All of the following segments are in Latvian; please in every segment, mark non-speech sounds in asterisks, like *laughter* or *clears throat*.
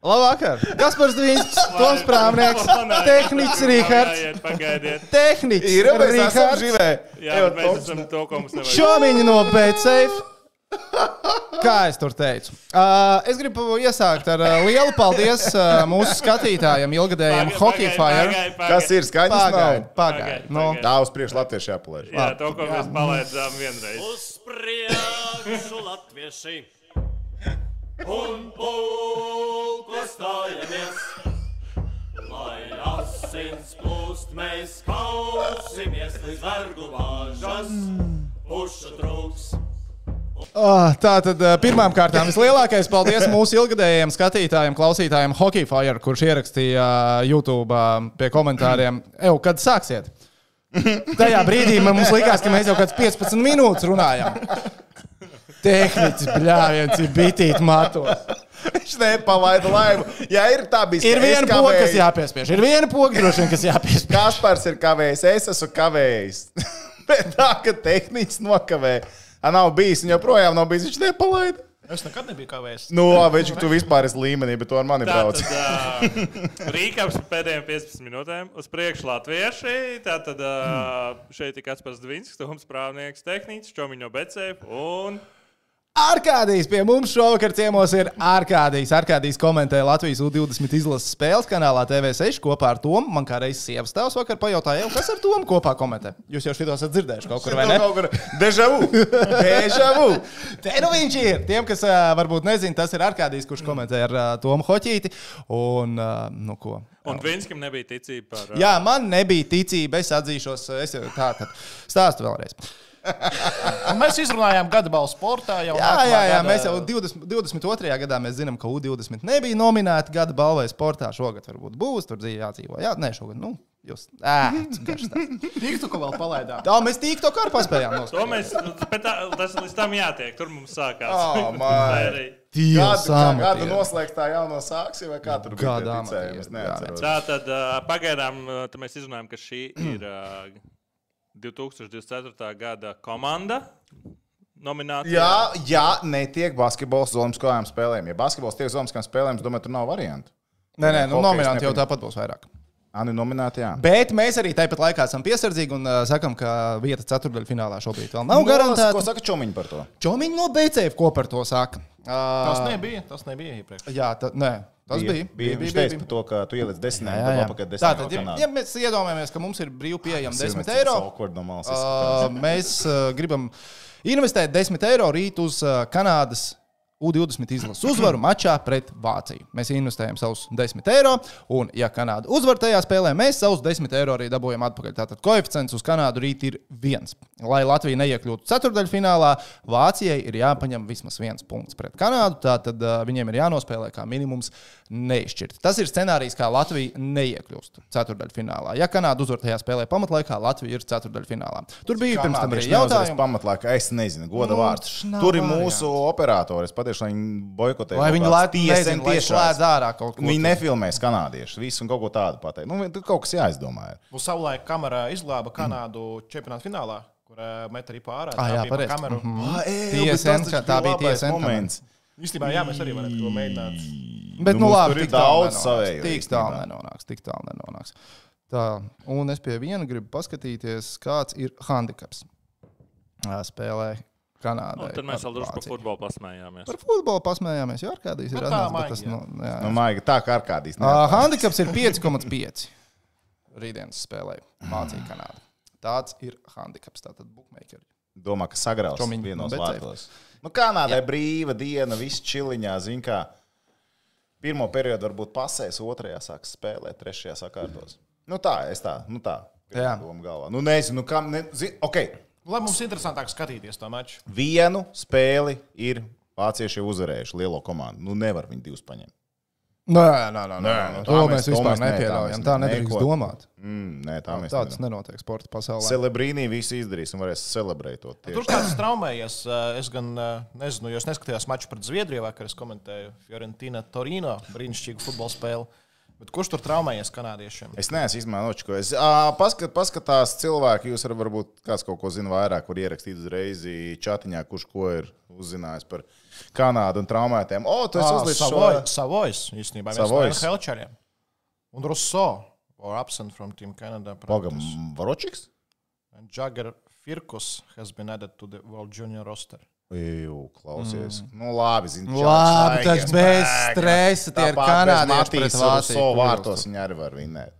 Labvakar! Kaspars Dvīns, Toms Prāvnieks, tehniķis Rihards. Pagaidiet. Tehniķis Ir jau Rihards. živē. Jā, Evo, mēs Toms, esam to, ko mums nevajag. Šomiņi no BCF. Kā es tur teicu? Uh, es gribu iesākt ar uh, lielu paldies uh, mūsu skatītājiem, ilgadējiem Pagaid, Hockey pagaid, Fire. pagaid, pagaid. Kas ir skaņas? Pagaid, pagaid. Nu, Pagaid. Tā uz priekšu latviešu jāpalaiž. Jā, to, ko mēs palaidām vienreiz. Uz priekšu latvieši un pulko stājamies. Lai asins plūst, mēs kausimies līdz vergu vāžas, pušu trūks. Ah, Tā tad uh, pirmām kārtām vislielākais paldies mūsu ilgadējiem skatītājiem, klausītājiem Hockey Fire, kurš ierakstīja uh, YouTube uh, pie komentāriem, Eju, kad sāksiet? Tajā brīdī man likās, ka mēs jau kāds 15 minūtes runājam. Tehnicis, bļāviens, ir bitīt matos. Viņš nepalaida laivu. Jā, ir tā bijis. Ir viena poga, kas jāpiespiež. Ir viena poga, droši vien, kas jāpiespiež. Kaspars ir kavējis, es esmu kavējis. *laughs* Bet tā, ka tehnicis nokavē. A, nav bijis, viņa joprojām nav bijis. Viņš nepalaida. Es nekad nebiju kavējis. Nu, labi, viņš tu vispār esi līmenī, bet tu ar mani brauc. Rīgāps pēdējiem 15 minūtēm uz priekšu latvieši. Tātad šeit ir Kaspars Dvīns, Toms Prāvnieks, tehnicis, Čomiņo Becēp un Arkādijs pie mums šovakar ciemos ir Arkādijs. Arkādijs komentē Latvijas U20 izlases spēles kanālā TV6 kopā ar Tomu. Man kā reizes sievas tēvs vakar pajautāja, "Ew, kas ar Tomu kopā komentē. Jūs jau šito esat dzirdējuši kaut kur, vai ne? Kaut kur dežavu. *laughs* Dežavu. Te nu viņš ir. Tiem, kas uh, varbūt nezina, tas ir Arkādijs, kurš komentē ar uh, Tomu Hoķīti. Un, uh, nu ko? Un Vinskam nebija ticība par. Jā, man nebija ticība. Es atzīšos, es jau tā tad stāstu vēlreiz. Mēs izrunājām gada balvu sportā jau Jā, jā, jā gada- mēs jau 20, 22. gadā mēs zinām, ka U20 nebija nominēti gada balvai sportā. Šogad varbūt būs, tur dzīve jādzīvo. Jā, nē, šogad. Nu, Jūs ēdat. Tiktu, ko vēl palaidām. Tā mēs tīk to karu paspējām. To mēs, nu, bet tā, tas līdz tam jātiek. Tur mums sākās. Dievs, *laughs* Gadu, gadu amatieri. noslēgt tā jauno sāksi, vai kā tur bija? Tā tad pagaidām tad mēs izrunājam, ka šī *clears throat* ir 2024. gada komanda nominācija. Jā, jā, netiek basketbols uz Olimpiskajām spēlēm. Ja basketbols tiek uz Olimpiskajām spēlēm, es domāju, tur nav variantu. Nē, nē, nu, nominanti jau tāpat būs vairāk. Ani nominēti, jā. Bet mēs arī tāpat laikā esam piesardzīgi un uh, sakam, ka vieta ceturdaļfinālā šobrīd vēl nav Nu, Ko garantēta. saka Čomiņš par to? Čomiņš no BCF ko par to saka? Tas Uh, nebija, tas nebija iepriekš. jā, ta, nē, tas bija. bija, bija Viņš teica par to, ka tu ieliec desmit, Jā, jā. apakaļ desmit. Tātad, ja, ja mēs iedomājamies, ka mums ir brīvi pieejami 10 eiro, No malas, uh, mēs uh, gribam investēt 10 eiro rīt uz uh, Kanādas U20 izlases uzvaru mačā pret Vāciju. Mēs investējam savus 10 eiro, un, ja Kanāda uzvar tajā spēlē, mēs savus 10 eiro arī dabūjam atpakaļ. Tātad koeficients uz Kanādu rīt ir viens. Lai Latvija neiekļūtu ceturdaļfinālā, Vācijai ir jāpaņem vismaz viens punkts pret Kanādu. Tātad uh, viņiem ir jānospēlē kā minimums neizšķirt. Tas ir scenārijs, kā Latvija neiekļūst ceturdaļfinālā. Ja Kanāda uzvar tajā spēlē pamatlaikā, Latvija ir ceturdaļfinālā. Tur bija pirms tam arī jautājums. Pamatlaika, es nezinu, goda Nu, vārds. Tur ir mūsu operators. Es patiešām viņu boikotēju. Vai viņi lai tieši slēdz ārā kaut ko Viņi nefilmēs kanādiešus. Visu un kaut ko tādu pateikt. Nu, tur kaut kas jāizdomā. Mums savulaik kamera izglāba Kanādu čempionāta finālā, kur uh, met arī pārā. Ah, Tā jā, pareizi. kameru. Mhm. Ah, tā bija labais TSN moments. Īstenībā, jā, mēs arī varētu to mēģināt. Bet, Nu, nu, labi, tik daudz savējo Tik tālu nenonāks, tik tālu nenonāks. Tā, un es pie viena gribu paskatīties, kāds ir handicaps spēlē Kanādā. Nu, tad mēs vēl drusku par futbolu pasmējāmies. Par futbolu pasmējāmies, jo Arkādijas ir Nu, atnācis, bet tas, maigi, nu, jā. Nu, maigi, tā kā ar kādīs. Uh, handicaps ir *laughs* 5,5 rītdienas spēlē Vācija, Kanāda. Tāds ir handicaps. Tātad bookmakeri. Domā, ka sagraus vienos no vārtos. Nu, Kanādai brīva diena, viss čiliņā, zin kā. Pirmo periodu varbūt pasēs, otrajā sāks spēlēt, trešajā sakārtos. Nu tā, es tā, nu tā. Jā. Doma galvā. Nu nezinu, kam, ne, zin, ok. Lai mums interesantāk skatīties to maču. Vienu spēli ir vācieši uzvarējuši lielo komandu. Nu nevar viņi divus paņemt. Nē, nē, nē, nē, nu, to tā mēs mēs- to vispār mēs- nē, tā nepieļaujam. mēs Tā ne- nedrīkst neko. domāt. Mm, nē, tā mēs Tāds nevaram. nenotiek sporta pasaulē. Celebrīnī visu izdarīs un varēs celebrētot. Tur kāds traumējies. eh, Es gan eh, nezinu, jo es neskatījos maču pret Zviedriju vakar. Es komentēju Fiorentīna Torino brīnišķīgu futbola spēli. Bet kurš tur traumējies kanādiešiem? Es neesmu izmantojis, ko es. Ā, Paskat, paskatās, cilvēki, jūs varbūt kāds kaut ko zina vairāk, var ierakstīt uzreiz čatiņā, kurš ko ir uzzinājis par Kanādu un traumētiem. O, tu esi uzlicis šo. Savojas, īstenībā, viens no Savojas. Helčeriem. Un Russo, or absent from Team Canada. Pagam. Varočiks? And Jagger Firkus has been added to the World Junior roster. Jū, klausies. Mm. Nu, labi, zinu. Labi, tas bez stresa, tie ir kanādieši pret Vāciju, Savu vārtos viņi arī var vinēt.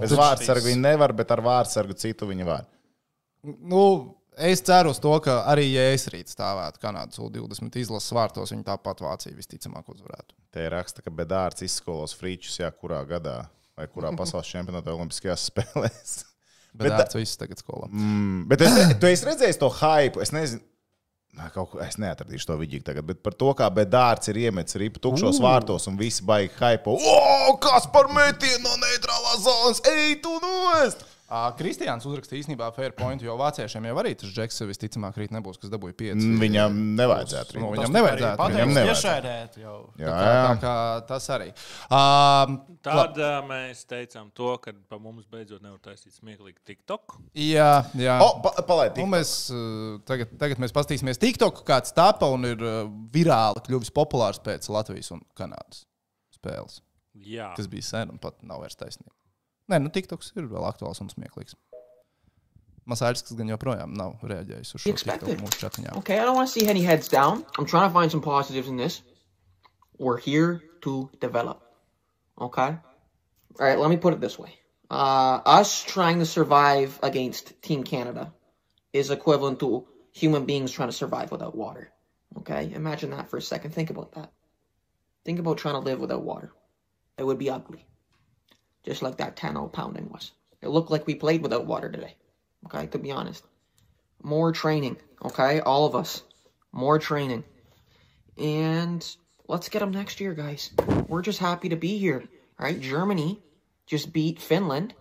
Bez vārdsargu viņi nevar, bet ar vārdsargu citu viņi var. Nu, es ceru uz to, ka arī, ja es rīt stāvētu Kanādas U20 izlases vārtos, viņi tāpat Vāciju visticamāk uzvarētu. Te raksta, ka bedārds izskolos frīčus, jā, kurā gadā vai kurā *laughs* pasaules čempionātā Olimpiskajās spēlēs. Bet Bet-. Mm, bet es, tu esi redzējis to hype. Es nezinu. Kaut ko, es neatradīšu to video tagad, bet par to, kā bedārds ir iemetis ripu tukšos vārtos un visi baigi hype. O, kas par metienu no neitrālās zonas? Ej, tu nost! Uh, Kristiāns uzrakstīja īstenībā fair point, jo vāciešiem jau arī tas džeks visticamāk rīt nebūs, kas dabūja pieci. Viņam nevajadzētu. Nu, viņam nevajadzētu. Viņam nevajadzētu. Jau. Jā, Tā, tā jā. kā tas arī. Uh, Tad uh, mēs teicām to, ka pa mums beidzot nevar taisīt smieklīgi TikTok. jā, jā. O, pa, palaid, Nu, tik. mēs, uh, tagad, tagad mēs paskatīsimies TikTok, kāds tapa un ir uh, virāli kļuvis populārs pēc Latvijas un Kanādas spēles. Jā, Tas bija sen un pat nav vairs taisnība. Nē, nu TikToks ir vēl aktuāls un smieklīgs. Masāļs, kas gan joprojām nav reaģējis uz šo. Mūsu. Okay, I don't want to see any heads down. I'm trying to find some positives in this. We're here to develop. Okay? All right, let me put it this way. Uh, us trying to survive against Team Canada is equivalent to human beings trying to survive without water. Okay? Imagine that for a second. Think about that. Think about trying to live without water. It would be ugly. Just like that 10 0 pounding was. It looked like we played without water today. Okay, to be honest more training, okay? All of us. More training. And let's get them next year, guys. We're just happy to be here. All right, Germany just beat Finland.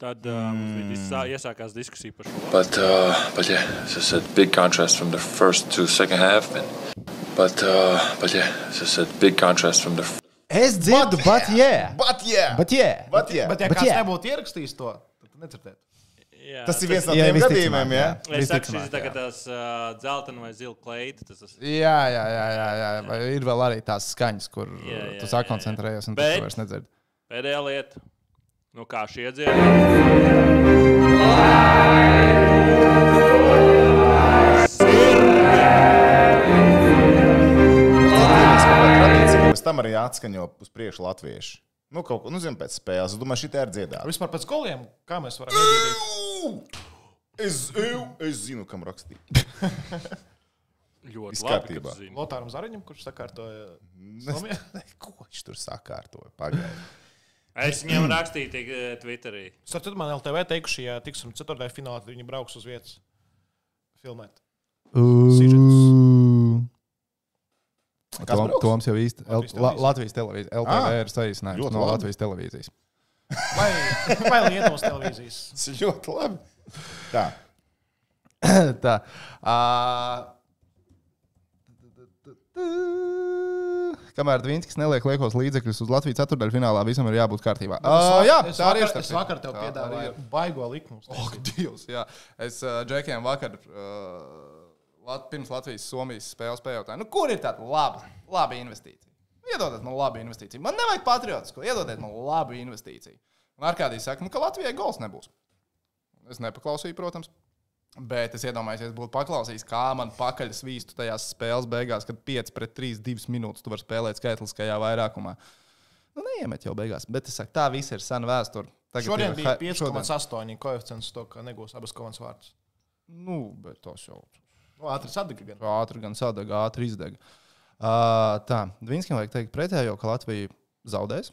tad uh, mums bija iesākās diskusija par šo. But uh, but yeah, as I a big contrast from the first to second half. And, but uh, but yeah, as I a big contrast from the f- Es dzirdu, bet jā. But, yeah. Bet jā. But, yeah. Bet, ja Bet kāds jā. nebūtu ierakstījis to, tad tu nedzirdētu. Jā, Tas ir viens no Jā, tiem gadījumiem, jā. Es saku, šis jā. tās uh, dzeltena vai zila kleita. Tas tas- Jā, jā, jā, jā, jā. Vai ir vēl arī tās skaņas, kur Jā, jā, tu jā, sakoncentrējies un Bet- tu vairs nedzirdi. Pēdējā lieta. Nu, kā šie kā tradīcija, pēc tam arī atskaņo uz priekšu latviešu. Nu, kaut ko, nu, zinu, pēc spēles. Es domāju, šī ir dziedāta. Vispār pēc goliem, kā mēs varam iedzirdēt? Es, eu, es zinu, kam rakstīt. *laughs* Ļoti Viss labi, ka kārtībā. Lotāram Zariņam, kurš sakārtoja Somijā. *laughs* Ko viņš tur sakārtoja? Pagaidiet. *laughs* Es viņam rakstīju tik, eh, Twitterī. Citu, man LTV teikuši, ja tiksim ceturtajā finālā, tad viņi brauks uz vietas filmēt. Kas Tom? Toms jau īsti. Latvijas La. Latvijas televīzija. LTV Ah, ir saīsinājums no labi. Latvijas televīzijas. Vai, vai Lietuvas televīzijas? *laughs* Tas ir ļoti labi. Tā. *coughs* Tā. Uh, kamēr Dvīnskis neliek liekos līdzekļus uz Latvijas ceturdaļfinālā, visam ir jābūt kārtībā. Uh, jā, es tā arī vakar, ir. es vakar tev piedāvāju baigo likumu. Oh, Dievs, jā. Es uh, Džekiem vakar, uh, pirms Latvijas-Somijas spēles pajautāju, nu, kur ir tāda laba, laba investīcija? Iedodiet man labu investīciju. Man nevajag patriotisku, iedodiet man labu investīciju. Un Arkādijs saka, nu, ka Latvijai gols nebūs. Es nepaklausīju, protams. Bet es iedomājos, ja es būtu paklausījis, kā man pakaļ svīstu tajās spēles beigās, kad 5 pret 3, 2 minūtes tu vari spēlēt skaitliskajā vairākumā. Nu, neiemet jau beigās. Bet es saku, tā viss ir sena vēsture. Tagad Šodien bija ha- šodien- 5,8 koeficients to, ka negūs abas komandas vārdus. Nu, bet tas jau Nu, ātri sadega gan. ātri gan sadega, ātri izdega. Uh, tā, Dvīnskim vajag teikt pretējo, ka Latvija zaudēs.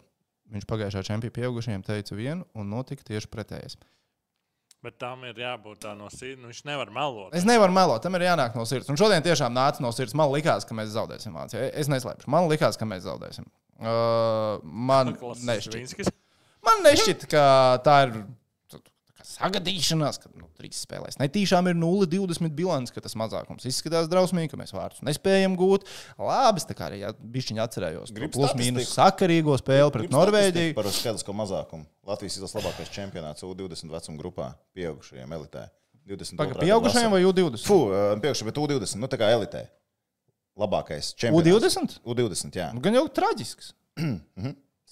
Viņš pagājušajā čempionā pieaugušajiem teica vienu, un notika tieši pretējais. Bet tam ir jābūt tā no sirds. Nu, viņš nevar melot. Es nevaru melot, tam ir jānāk no sirds. Un šodien tiešām nāca no sirds. Man likās, ka mēs zaudēsim Vācijā. Es neslēpšu. Man likās, ka mēs zaudēsim. Uh, man nešķiet. Man nešķiet, ka tā ir sagadīšanās, ka nu, trīs spēlēs. Netīšām ir 0,20 bilants, ka tas mazākums izskatās drausmīgi, ka mēs vārdus nespējam gūt. Labi, tā kā arī bišķiņā atcerējos. Gribu Plus mīnus sakarīgo spēli pret Norvēģiju. Par skaidrisko mazākumu. Latvijas izlases labākais čempionāts U20 vecuma grupā, pieaugušajiem elitē. 22. Pagaid, Pieaugušajiem vai U20? Fu, pieaugušajiem, bet U20, nu tā kā elitē. Labākais čempionāts. U20? U20, jā. Nu, Gan jau traģisks. *clears throat*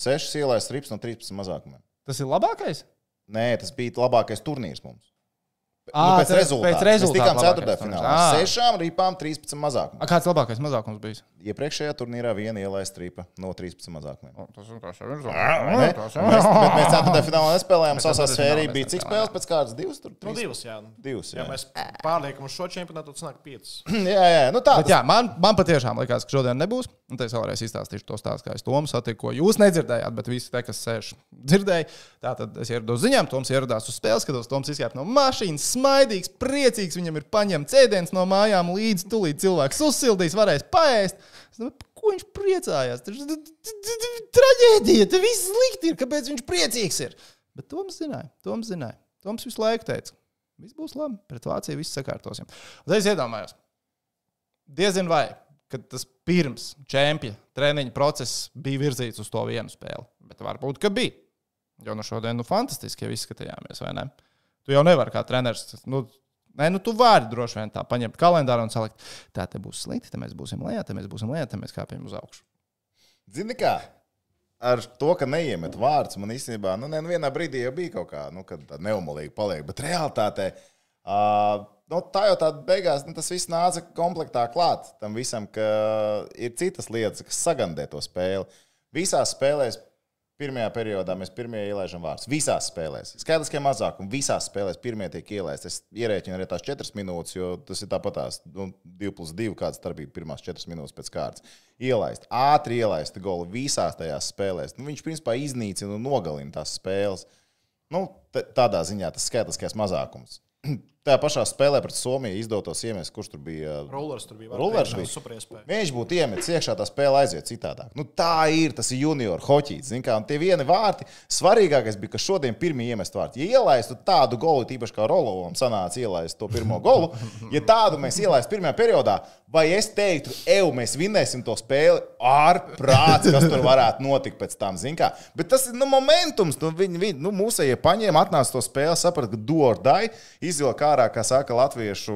6 ielais rips no 13 mazākumiem. Tas ir labākais. Nē, tas bija labākais turnīrs mums. Ā, nu, pēc rezultāta. pēc Mēs rezultāta tikām labākais 4. turnīrs. finālā. Ā. 6 ripām, 13 mazākumiem. A, kāds labākais mazākums bijis? Iepriekšējā turnīrā viena ielaista ripa no 13 mazākumiem. O, Tas ir tas, ir Ne? tas. Mēs, bet mēs 4. finālā nespēlējām. Ceturtajā sērijā finālā bija cik spēles pēc kādas divas? Tur, Nu, trīs? divas, jā. Divas, Ja jā. mēs pārliekam uz šo čempionātu, tad sanāk piecas. *clears throat* jā, jā, nu tā. Bet jā, man, man patiešām liekas, ka šodien nebūs. Un te es vēlreiz izstāstīšu to stāstu, kā es Tomu satiku, ko jūs nedzirdējāt, bet visi te, kas sēž, dzirdēja. Tātad es ierados ziņām, Toms ieradās uz spēles, skatos, Toms izkāpa no mašīnas, smaidīgs, priecīgs. Viņam ir paņemts ēdiens no mājām līdzi, tūlīt cilvēks uzsildīs, varēs paēst. Es domāju, par ko viņš priecājās? Traģēdija, tas viss slikti ir, kāpēc viņš priecīgs ir. Bet Toms zināja, Toms zināja. Toms visu laiku teica, viss būs labi, pret Vāciju viss sakārtosim. Tad es iedomājos, diezin vai, kad tas pirms čempiona treniņa process bija virzīts uz to vienu spēli. Bet varbūt, ka bija. Jo nu šodien nu, fantastiski jau izskatījāmies, vai ne? Tu jau nevari kā treneris. Nu, Nē, nu tu vari droši vien tā paņemt kalendāru un salikt, tā te būs slikti, te mēs būsim lejā, te mēs būsim lejā, te mēs kāpjam uz augšu. Zini kā? Ar to, ka neiemet vārds, man īstenībā, nu, ne, nu vienā brīdī jau bija kaut kā, nu, kad tā neumolīgi paliek. Bet realitātē, uh, nu, tā jau tāda beigās, nu, tas viss nāca komplektā klāt tam visam, ka ir citas lietas, kas sagandē to spēli. Visās spēlēs, pirmajā periodā mēs pirmie ielaidām vārdus. Visās spēlēs. Skaidrs, ka mazāk, un visās spēlēs pirmie tiek ielaisti. Es ierēķinu arī tās četras minūtes, jo tas ir tāpat tās nu, 2 plus 2, kāda starpība pirmās četras minūtes pēc kārtas. Ielaist, ātri ielaist golu visās tajās spēlēs. Nu, viņš principā iznīcina un nogalina tās spēles. Nu, tādā ziņā tas skaitliskais mazākums. *clears throat* Tajā pašā spēlē pret Somiju izdotos iemest, kurš tur bija. Rollers tur bija. Rollers bija. Superiespēja. Viņš būtu iemetis iekšā, tā spēle aiziet citādāk. Nu, tā ir, tas ir junior hoķīts. kā, Un tie vieni vārti, svarīgākais bija, ka šodien pirmie iemest vārti. Ja ielaistu tādu golu, tīpaši kā Rolovam sanāca ielaist to pirmo golu, *laughs* ja tādu mēs ielaistu pirmajā periodā, vai es teiktu, eju, mēs vinnēsim to spēli ārprāts, kas tur varētu notikt pēc tam, zini kā. Bet tas ir nu, momentums, nu, viņi, viņi, nu, mūsējie paņēma, atnāca to spēli, saprata, ka dordai, izvilka ārā, kā saka latviešu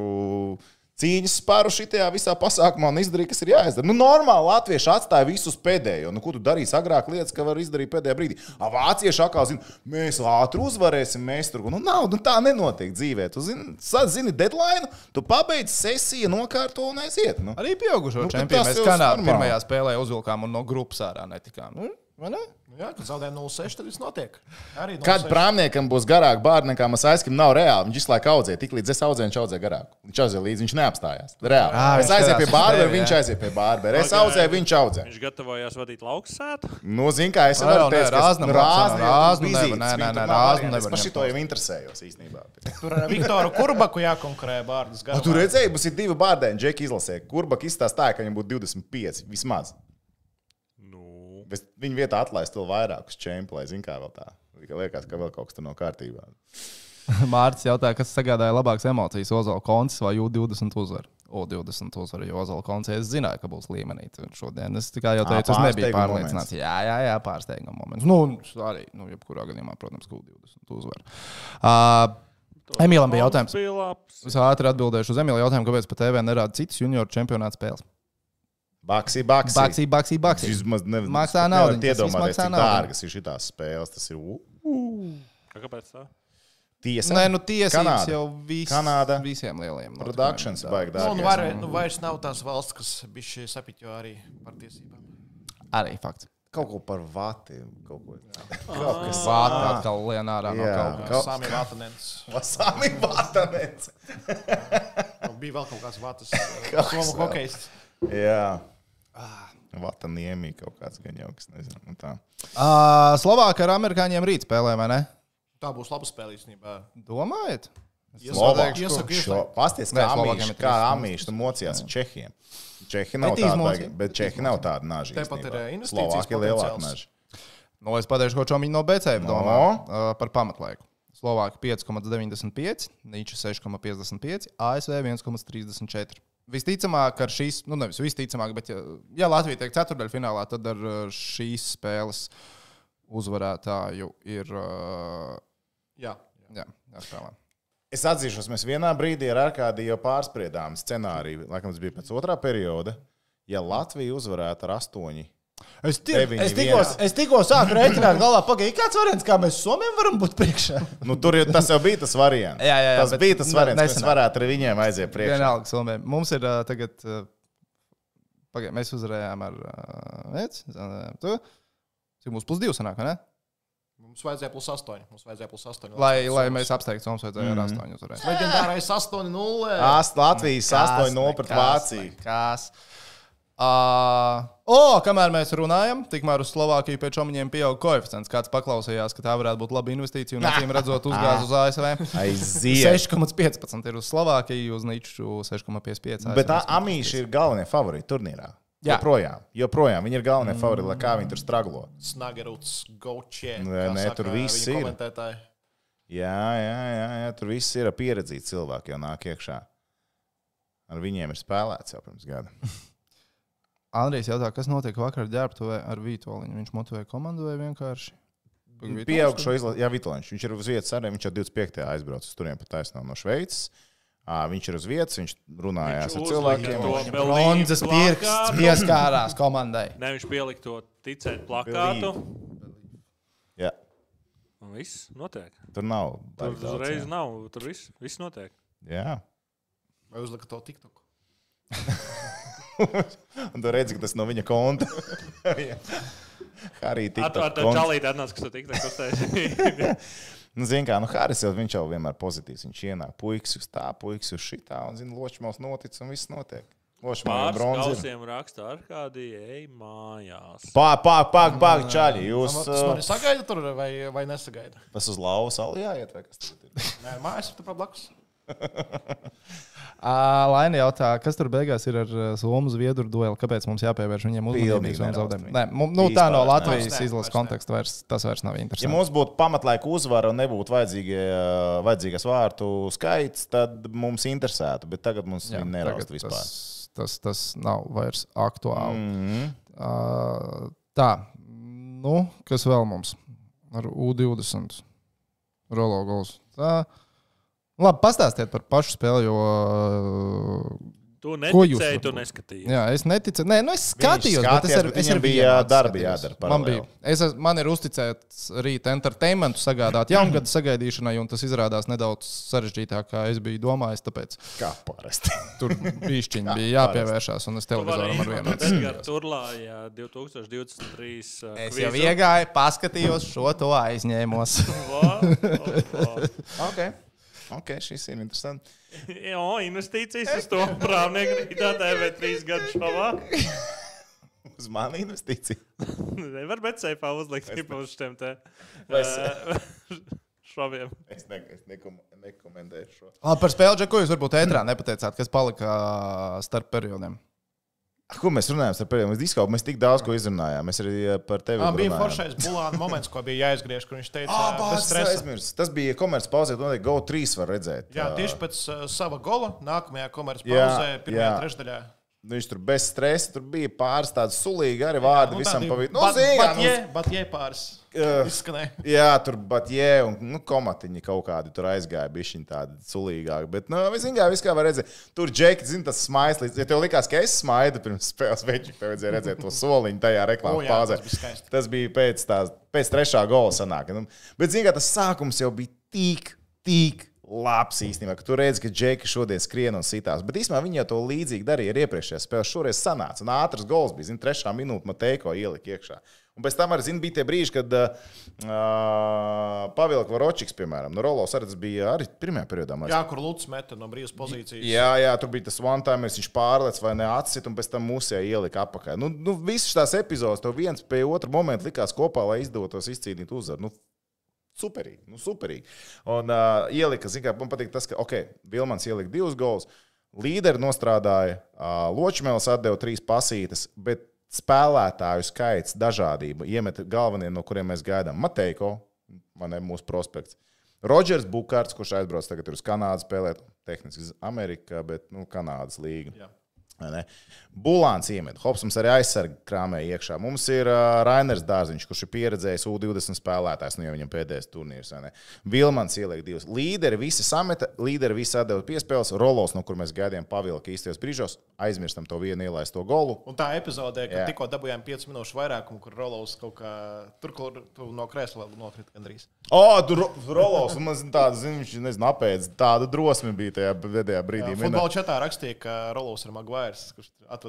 cīņas spēru šajā visā pasākumā un izdarīja, kas ir jāizdara. Nu, normāli latvieši atstāja visus pēdējo. Nu, ko tu darīsi agrāk lietas, ka var izdarīt pēdējā brīdī? A, vācieši atkal zina, mēs ātri uzvarēsim, mēs tur. Nu, nav, nu, tā nenotiek dzīvē. Tu zini, zini deadline, tu pabeidz sesiju, nokārto un aiziet. Nu. Arī pieaugušo Nu, nu, čempionu mēs Kanādā pirmajā spēlē uzvilkām un no grupas ārā netikām. Nu, vai ne? Nu Jā, kad zaudē 0,6, tad viss notiek. Arī 0,6. Kad prāmniekam būs garāk bārda nekā mēs aizskam, nav reāli. Viņš visu laiku audzē, tik līdz es audzēju, viņš audzē garāk. Viņš audzē līdzi, viņš neapstājās. Reāli. Ā, es aizēju pie bārbera, viņš aiziet pie bārbera. Es audzēju, viņš audzē. Viņš gatavojās vadīt lauksētu. Nu, zini, kā es varu teikt, ka rāzna nu, rāzna nevar, nē, nē, nē, nevar Es par šito jau interesējos īstenībā. Tur ar Viktoru Kurbaku jākonkurē bārdas Nu, garā. tur redzēji, mums ir divi bārdēni, Džeki izlasē. Kurbak izstāstīja, ka viņam būtu 25 vismaz. Bet viņa vietā atlaist vēl vairākus čempionu, lai zinātu, kā vēl tā. Liekas, ka vēl kaut kas tur nav kārtībā. *laughs* Mārcis jautāja, kas sagādāja labākas emocijas, Ozola koncis vai U20 uzvaru. O20 uzvaru, jo Ozola koncis es zināju, ka būs līmenī. Šodien es tikai jau teicu, es nebiju pārliecināts. Jā, jā, jā pārsteiguma moments. Nu, arī, nu, jebkurā gadījumā, protams, ka U20 uzvaru. Uh, Emīlam bija jautājums. Es ātri atbildēšu uz Emīlu jautājumu, kāpēc pat TV nerāda citas junioru čempionāta spēles. Baksī, baksī. Baksī, baksī, baksī. Vismaz ne, Maksā viss Iedomājieties, maksā cik dārgas ir šīs spēles. Tas ir u, Kāpēc tā? tiesa. Nē, nu tiesības Kanāda. jau vis, Kanāda. visiem lieliem. ir baigi Nu, un var, nu, vairs nav tās valsts, kas bija sapiņo arī par tiesībām. Arī fakts. Kaut ko par vati. Kaut ko kaut kas Vāta atkal lien ārā no Jā. kaut kā. Sami Vatanens. Vasāmi vatanets. Nu, Bija vēl kaut kāds *laughs* kas somu hokejs. Jā. Vataniemi kaut kāds gan jau, kas nezinu. Nu tā. Uh, Slovākija ar amerikāņiem rīt spēlē, vai ne? Tā būs laba spēle īstenībā. Domājat? Nē, kā amīši, ir kā amīši mocījās ar Čehiem. Čehi nav baigi- bet Čehi nav tādi naži. Tepat ir, īstenībā. eh, investīcijas ir lielāki potenciāls. naži. Nu, es pateikšu, ko čomiņu no BCF No. domā uh, par pamatlaiku. Slovākija 5,95, Nīča 6,55, ASV 1,34. Visticamāk, ar šīs, nu nevis visticamāk, bet ja, ja Latvija tiek ceturdaļfinālā, tad ar šīs spēles uzvarētāju ir. Uh, Jā. jā, jāspēlē. Es atzīšos, mēs vienā brīdī ar Arkādiju jau pārspriedām scenāriju, laikam tas bija pēc otrā perioda. Ja Latvija uzvarētu ar astoņi, Es, ti, Deviņi es, tikko, es tikko sāku rēķināt, galvā, pagaidi, kāds variants, kā mēs Somijam varam būt priekšā. *laughs* nu, tur jau, tas jau bija tas variants. Jā, jā, jā, tas bija tas ne- variants, nesanāk. varētu arī viņiem aiziet priekšā. Vienalga, Somijam. Mums ir uh, tagad. Uh, pagaidi, mēs uzvarējām ar uh, Vēc. Tu? Cik mums plus divi sanāk, ne? Mums vajadzēja plus 8. Mums vajadzēja plus 8. Lai, lai mēs apsteigtu, mums vajadzēja ar astoņu uzvarēt. Leģendārais 8-0. Ast, Latvijas 8-0 pret Vāciju. Kas? Uh, o, kamēr mēs runājam, tikmēr uz Slovākiju pēc omiņiem pieauga koeficients. Kāds paklausījās, ka tā varētu būt laba investīcija un *laughs* acīm redzot uzgāz uz ASV. Aiziet. 6,15 ir uz Slovākiju, uz Nīču 6,55. Bet tā Amīša ir galvenie favorīti turnīrā. Jā. Joprojām, joprojām. Viņi ir galvenie favorīti, lai kā viņi tur straglo. Snageruts, Gaučē. Nē, nē, tur viss ir. Komentētāji. Jā, jā, jā, jā tur viss ir pieredzīti cilvēki, jau nāk iekšā. Ar viņiem ir spēlēts jau pirms gada. *laughs* Andrijs jautā, kas notiek vakar ģērbtuvē ar Vītoliņu. Viņš motivēja komandu vai vienkārši? Pieaugšo izlasi, jā, Vitoliņš. Viņš ir uz vietas arī. Viņš jau 25. aizbraucis tur pa taisnām no Šveices. Viņš ir uz vietas, viņš runājās ar Viņš cilvēkiem. uzlika to Bronzas pirksts pieskārās komandai. Nē, viņš pielika to ticēt plakātu. Jā, Un viss notiek. tur nav. Tur uzreiz jā. nav. Tur viss, viss notiek. Jā. Vai uzlika to TikTok? *laughs* *laughs* Un tu redzi, ka tas no viņa konta. *laughs* Harija Ar to- ar to čalīti atnāca, kas to tik tā uztaisīja. *laughs* Nu, zin kā, nu, Haris jau, viņš jau vienmēr pozitīvs. Viņš ienāk, puikas uz tā, puikas uz šitā, un, zina, ločmals notic, un viss notiek. Pāris bronzas. raksta ar kādi ej mājās. Pāk, pāk, pāk, pāk, čaļi. Jūs Tas man uh, sagaida tur vai, vai nesagaida? tas uz lauva salu jāiet, vai kas tas ir? Nē, mājas ir tur blakus. *laughs* Laina jautā, kas tur beigās ir ar Somu Zviedru dueli? Kāpēc mums jāpievērš viņiem nerausta Nē, viņi. mums, nu, tā no Latvijas nerausta. izlases ne. konteksta vairs, tas vairs nav Ja interesanti. mums būtu pamatlaika uzvara un nebūtu vajadzīgais vārtu skaits, tad mums interesētu. Bet tagad mums nerausta tagad vispār. Tas, tas, tas nav vairs aktuāli. Mm. Mm. Uh, tā, nu, kas vēl mums ar U20 rolo gols? Tā. Labi, pastāstiet par pašu spēli, jo. Tu neticēji, tu neskatījies. Jā, es neticu. Nē, nu es skatījos, skatījās, bet es, ar, bet es viņam ar bija darbi jādara Man, bija, es, man ir uzticēts rīt entertainmentu sagādāt jaungada sagaidīšanai, un tas izrādās nedaudz sarežģītāk, kā es biju domājis. Tāpēc Kā parasti. *laughs* tur bišķiņi bija jāpievēršās, un es televizoram ar vienu. Edgars Turlājā 2023. uh, Es jau iegāju, paskatījos šo to aizņēmos. *laughs* Okay. Ok, šis ir interesants. *laughs* Jā, investīcijas uz to prāvnieku rītā TV3 gadu šovā. *laughs* Uz mani investīcija. *laughs* Nevar bet seifā uzlikt tipu uz šiem te Vai uh, šoviem. Es, ne, es nekom, nekomentēšu šo. Labi, par spēli, ko jūs varbūt ētrā nepateicāt, kas palika starp periodiem? Ko mēs runājam par pēdējiem? Mēs diskau, mēs tik daudz ko izrunājām. Mēs arī eh, par tevi Ah, bija runājām. foršais bulāna moments, ko bija jāizgriež, kur viņš teica, Ah, bez bāc, stresa. aizmirst. Tas bija komerces pauzē, to noteikti GO3 var redzēt. Jā, tieši pēc uh, sava gola nākamajā komerces Jā, pauzē, pirmajā jā. trešdaļā. Viņš tur bez stresa, tur bija pāris tādi sulīgi arī vārdi Nu, visam pavīd. Nu, zini, kā, Batjē, nu, batjē pāris. Uh. Izskanēja. *laughs* Jā, tur bija jē, un nu, komatiņi kaut kādi tur aizgāja, bija viņi tādi sulīgāki. Bet, nu, kā, viss kā var redzēt, tur džeki, zina, tas smaids. Ja tev likās, ka es smaidu pirms spēles, veči, tev vajadzēja redzēt to soliņu tajā O, reklāmā jā, pauzē. tas bija. Tas bija pēc, tās, pēc trešā gola sanāka. Nu, bet, zini, kā tas sākums jau bija tik, tik. Labs īstenībā, ka tu redzi, ka Džeki šodien skrien un sitās. Bet īstenībā viņi jau to līdzīgi darīja arī iepriekšējā spēlē. Šoreiz sanāca. Un ātrs gols bija. Zini, trešā minūte Mateiko ielika iekšā. Un pēc tam arī zini, bija tie brīži, kad uh, Pavilka Varočiks, piemēram, no Rolovs arī bija arī pirmajā periodā. liekas. Jā, kur Lūdzu meta no brīvas pozīcijas. Jā, jā, tur bija tas one time, viņš pārlec vai neatsit, un pēc tam mūsē ielika apakā. Nu, nu, visas tās epizodes, to viens pie otra momenta likās kopā, lai izdotos izcīnīt uzvaru. Nu, superīgi, nu, superīgi. Un uh, ielika, zināmā mērā, man patīk tas, ka, ok, Vilmans ielika divus gols, līderi nostrādāja, uh, Ločmēls atdeva trīs pasītes, bet spēlētāju skaits, dažādība, iemet galvenie, no kuriem mēs gaidām. Mateiko, man ir mūsu prospekts. Rodžers Bukārts, kurš aizbrauc tagad uz Kanādu spēlēt, tehniski Amerikā, bet nu, Kanādas līga. Bulāns iemet. Hopsams arī aizsarga krāmē iekšā. Mums ir uh, Rainers Dārziņš, kurš ir pieredzējis U20 spēlētājs, nu jau viņam pēdējais turnīrs. Vilmans ieliek divus. Līderi visi sameta, līderi visi atdeva piespēles. Rolos, no kur mēs gaidījām pavilku īstajos brīžos, aizmirstam to vienu ielaisto golu. Un tā epizodē, kad Jā. tikko dabūjām 5 minūšu vairākumu, kur Rolovs kaut kā tur, kur tu no krēsla nokrita gandrīz. O, tur Rolos, man zin, tāda, zin, viņš nezinu, apēdis. Tāda drosme bija tajā pēdējā brīdī. Futbola čatā rakstīja, ka Rolovs ir Maguires, kurš atved.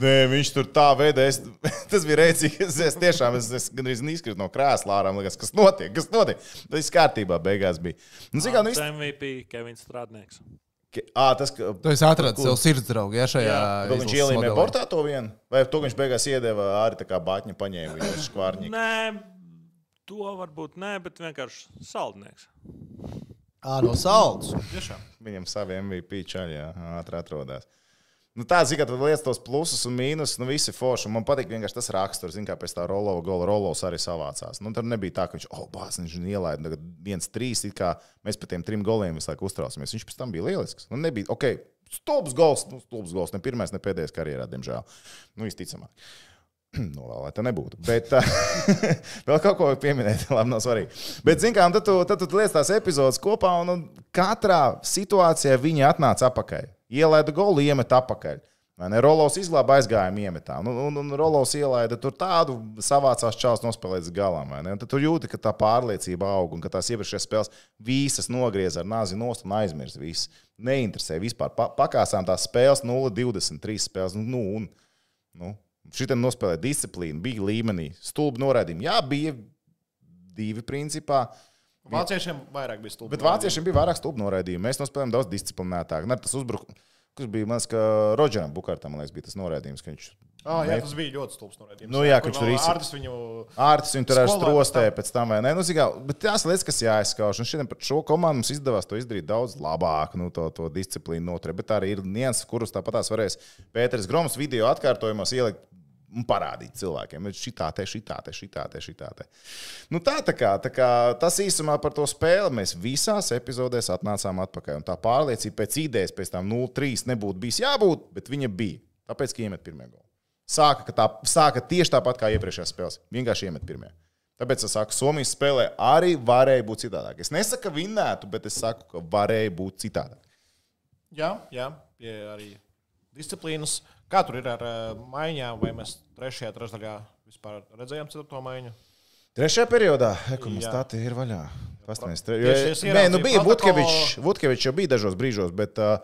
Nē, viņš tur tā veidā, es, *laughs* tas bija rēcīgi. Es, es tiešām es, es gandrīz izkritu no krēsla ārā. Liekas, kas notiek? Kas notiek? Tas viss kārtībā beigās bija. Nu, kā, nu, viss, MVP Kevins Strādnieks. à, tas, ka, Tu esi atradis sev sirds draugu, ja šajā to viņš ielīmē portā to vienu, vai to viņš beigās iedeva arī tā kā bāķņa paņēma viņu uz skvārņu. Nē, to varbūt nē, bet vienkārši saldnieks. Ā, no salds. Tiešām. Viņam savi MVP čaļi ātri atrodas. Nu, tā zina, ka lietas tos plusus un mīnusus, nu, visi forši. Man patīk vienkārši tas raksturs, zin, kā pēc tā Rolova gola Rolovs arī savācās. Nu, tur nebija tā, ka viņš, oh, bāz, viņš ielaida tagad viens, trīs, it kā mēs par tiem trim goliem visu laiku uztraucamies. Viņš pēc tam bija lielisks. Nu, nebija, ok, stulbs gols, nu, stulbs gols, ne pirmais, ne pēdējais karjerā, diemžēl. Nu, visticamāk. *clears throat* Nu, vēl lai tā nebūtu. Bet *laughs* vēl kaut ko pieminēt, *laughs* labi, nav svarīgi. Bet, zinām, tad tu, tad tu liec tās epizodes kopā, un, un katrā situācijā viņi atnāca atpakaļ. Ielaida golu, iemet atpakaļ. Vai ne? Rolovs izglāba aizgājumu iemetā. Un, un, un Rolovs ielaida tur tādu savācās čāls nospēlēt līdz galam. Tad tu jūti, ka tā pārliecība aug un ka tās iepriekšējās spēles visas nogriez ar nāzi nost un aizmirst. Viss neinteresē vispār. Pa, pakāsām tās spēles 0-23 spēles. Nu, un, nu, Šitam nospēlēja disciplīnu, bija līmenī, stulbi noraidījumi. Jā, bija divi principā. Vāciešiem vairāk bija stulbi. Bet vāciešiem bija vairāk stulbi noraidījumi. Mēs nospēlējām daudz disciplinētāk. Ar Tas uzbrukums, kas bija mans, ka Rodžeram Bukārtam, man liekas, bija tas noraidījums, ka viņš. Ah, jā, tas bija ļoti stulbs noraidījums. Nu, jā, viņš tur izsi- Ārtis viņu Ārtis viņu tur strostē pēc tam. pēc tam, vai ne? Nu, zikā, bet tās lietas, kas jāizskauž, un šodien par šo komandu mums izdevās to izdarīt daudz labāk, nu, to, to disciplīnu noturēt. Bet arī ir nianses, kurus tāpatās varēs Pēters Groms video atkārtojumos ielikt. Un parādīt cilvēkiem, ka šitā te, šitā te, šitā te, šitā te. Nu, tā, tā kā, tā kā tas īsumā par to spēli mēs visās epizodēs atnācām atpakaļ. Un tā pārliecība pēc idejas, pēc tam 0-3 nebūtu bijis jābūt, bet viņa bija. Tāpēc, ka iemet pirmie golu. Sāka, ka tā, sāka tieši tāpat kā iepriekšējās spēles. Vienkārši iemet pirmie. Tāpēc es saku, Somijas spēlē arī varēja būt citādāk. Es nesaku, ka vinnētu, bet es saku, ka varēja būt citādāk. Jā, jā pie arī disciplīnas. Kā tur ir ar uh, maiņām, vai mēs trešajā trešdaļā vispār redzējām ceturto maiņu? Trešajā periodā ekonomiskā Jā. stāta ir vaļā. Pastāvēs, tre... Es Nē, nu bija. Vutkevičs. Vutkevičs jau bija dažos brīžos, bet uh,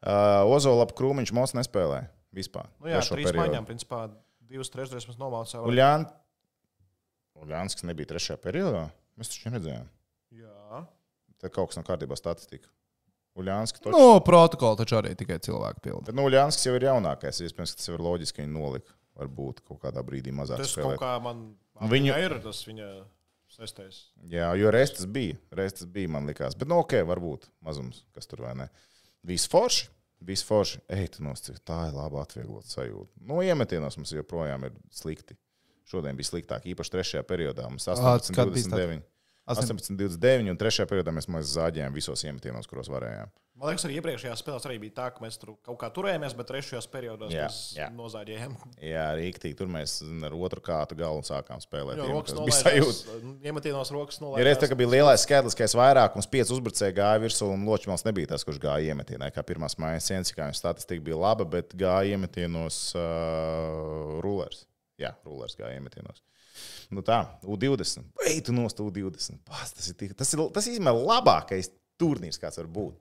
uh, Ozolapa krūmiņš mūs nespēlēja vispār. Nu, jā, trīs periodu. maiņām, principā divas trešdaļas mēs novācām. Uljān... Uljāns, kas nebija trešajā periodā, mēs taču neredzējām. Jā, Tad kaut kas nav kārtībā statistika. Uljāns, ka Nu, protokola taču arī tikai cilvēki pilda. Bet nu, Uljāns jau ir jaunākais. Iespējams, ka tas ir loģiski, ka viņi nolika. Varbūt kaut kādā brīdī mazāk tas spēlēt. kaut kā man Viņu- viņa ir tas viņa sestais. Jā, jo restas bija. Restas bija, man likās. Bet, nu, ok, varbūt mazums, kas tur vai ne. Viss forši. Viss forši. Ej, tu nosacīji, tā ir laba atvieglota sajūta. No iemetienos mums joprojām ir slikti. Šodien bija sliktāk, īpaši trešajā periodā. Mums Ā, 18, kad bija 29. 18, 29, un trešajā periodā mēs mazliet zāģējām visos iemetienos, kuros varējām. Man liekas, arī iepriekšējās spēlēs arī bija tā, ka mēs tur kaut kā turējāmies, bet trešajos periodos Jā, mēs jā. nozāģējām. Jā, rīktīgi. Tur mēs ar otru kātu galvu sākām spēlēt. Jo rokas Iemetos. bija sajūta. nolaidās. Iemetienos rokas Ja reiz tā nolaidās. kā bija lielais skaitliskais vairākums, pieci uzbrucēji gāja virsū, un Ločmans nebija tas, kurš gāja iemetienā. Kā pirmās mājas sienas, kā viņa statistika bija laba, bet gāja iemetienos uh, rulers. Jā, rulers gāja iemetienos. Nu tā, U20. Ej, tu nost U20. Pās, tas ir, tik- tas ir, tas ir labākais turnīrs, kāds var būt.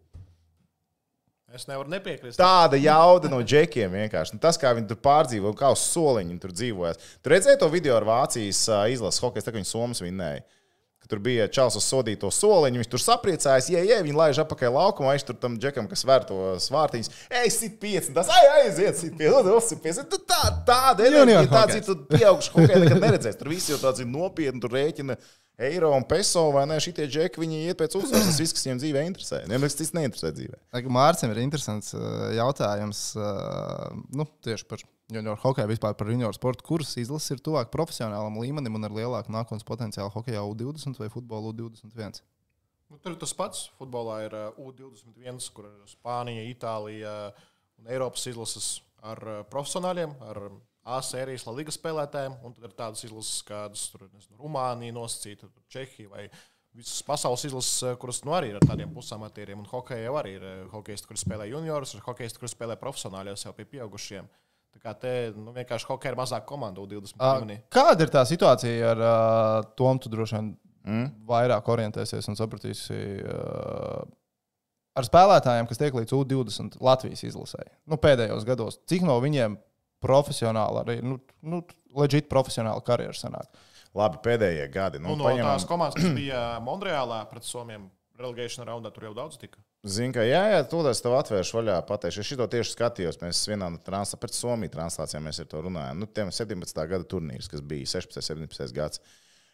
Es nevaru nepiekrist. Tāda jauda no džekiem vienkārši. Nu, tas, kā viņi tur pārdzīvo, un kā uz soliņa viņi tur dzīvojas. Tur redzēja to video ar Vācijas izlases hokeju, tā kā viņi Somijas vinnēja. Tur bija čels uz sodīto soliņu, viņš tur sapriecājās, ja, ja viņi laiž apakaļ laukumā, viņš tur tam džekam, kas vēr to svārtiņus, ej, sit pieci, tas ai, aiziet, sit pieci, un sit pieci. Tu Tā, tāda enerģija, tāds ir, tu pieaugšu hokeju nekad neredzēsi. Tur visi jau tāds ir nopietni, tur rēķina eiro un peso, vai ne, šitie džeki, viņi iet pēc uzvaras, tas viss, kas viņiem dzīvē interesē. Viņiem nekas cits neinteresē dzīvē. Mārcis ir interesants uh, jautājums uh, nu, tieši par junior hokeju, vispār par junior sportu. Kuras izlases ir tuvāk profesionālam līmenim un ar lielāku nākotnes potenciālu hokeja U20 vai futbolu U21? Nu, tur tas pats. Futbolā ir uh, U21, kur ir Spānija, Itālija un Eiropas izlases ar uh, profesionāļiem, ar A sērijas Liga spēlētājiem. Un tad ir tādas izlases, kādas tur ir Rumānija nosacīta, Čehija vai visas pasaules izlases, uh, kuras nu, arī ir ar tādiem pusamatieriem. Un hokeja jau arī ir uh, hokeisti, kur spēlē juniorus, ir hokeisti, kur spēlē profesionāļos jau pie pieaugušiem. Tā kā te nu, vienkārši hokeja ir mazāk komandu U20 Ā, līmenī. Kāda ir tā situācija ar uh, Tomu? Tu droši vien mm? vairāk orientēsies un sapratīsi. Uh, ar spēlētājiem, kas tiek līdz U20 Latvijas izlasē. Nu, pēdējos gados, cik no viņiem profesionāli, arī nu, nu, leģitīvi profesionāli karjeras sanāk. Labi, pēdējie gadi. Nu, Nu, no paņemam- tās komandas, kas *clears throat* bija Monreālā pret Somiem, relegation raundā, tur jau daudz tika. Zinu, ka jā, jā to es tev atvēršu vaļā. Pateikšu, es šo tieši skatījos. Mēs vienā no translācijām, pret Somiju translācijām mēs ar to runājām. Nu, tiem 17. gada turnīrs, kas bija 16. un 17. gads.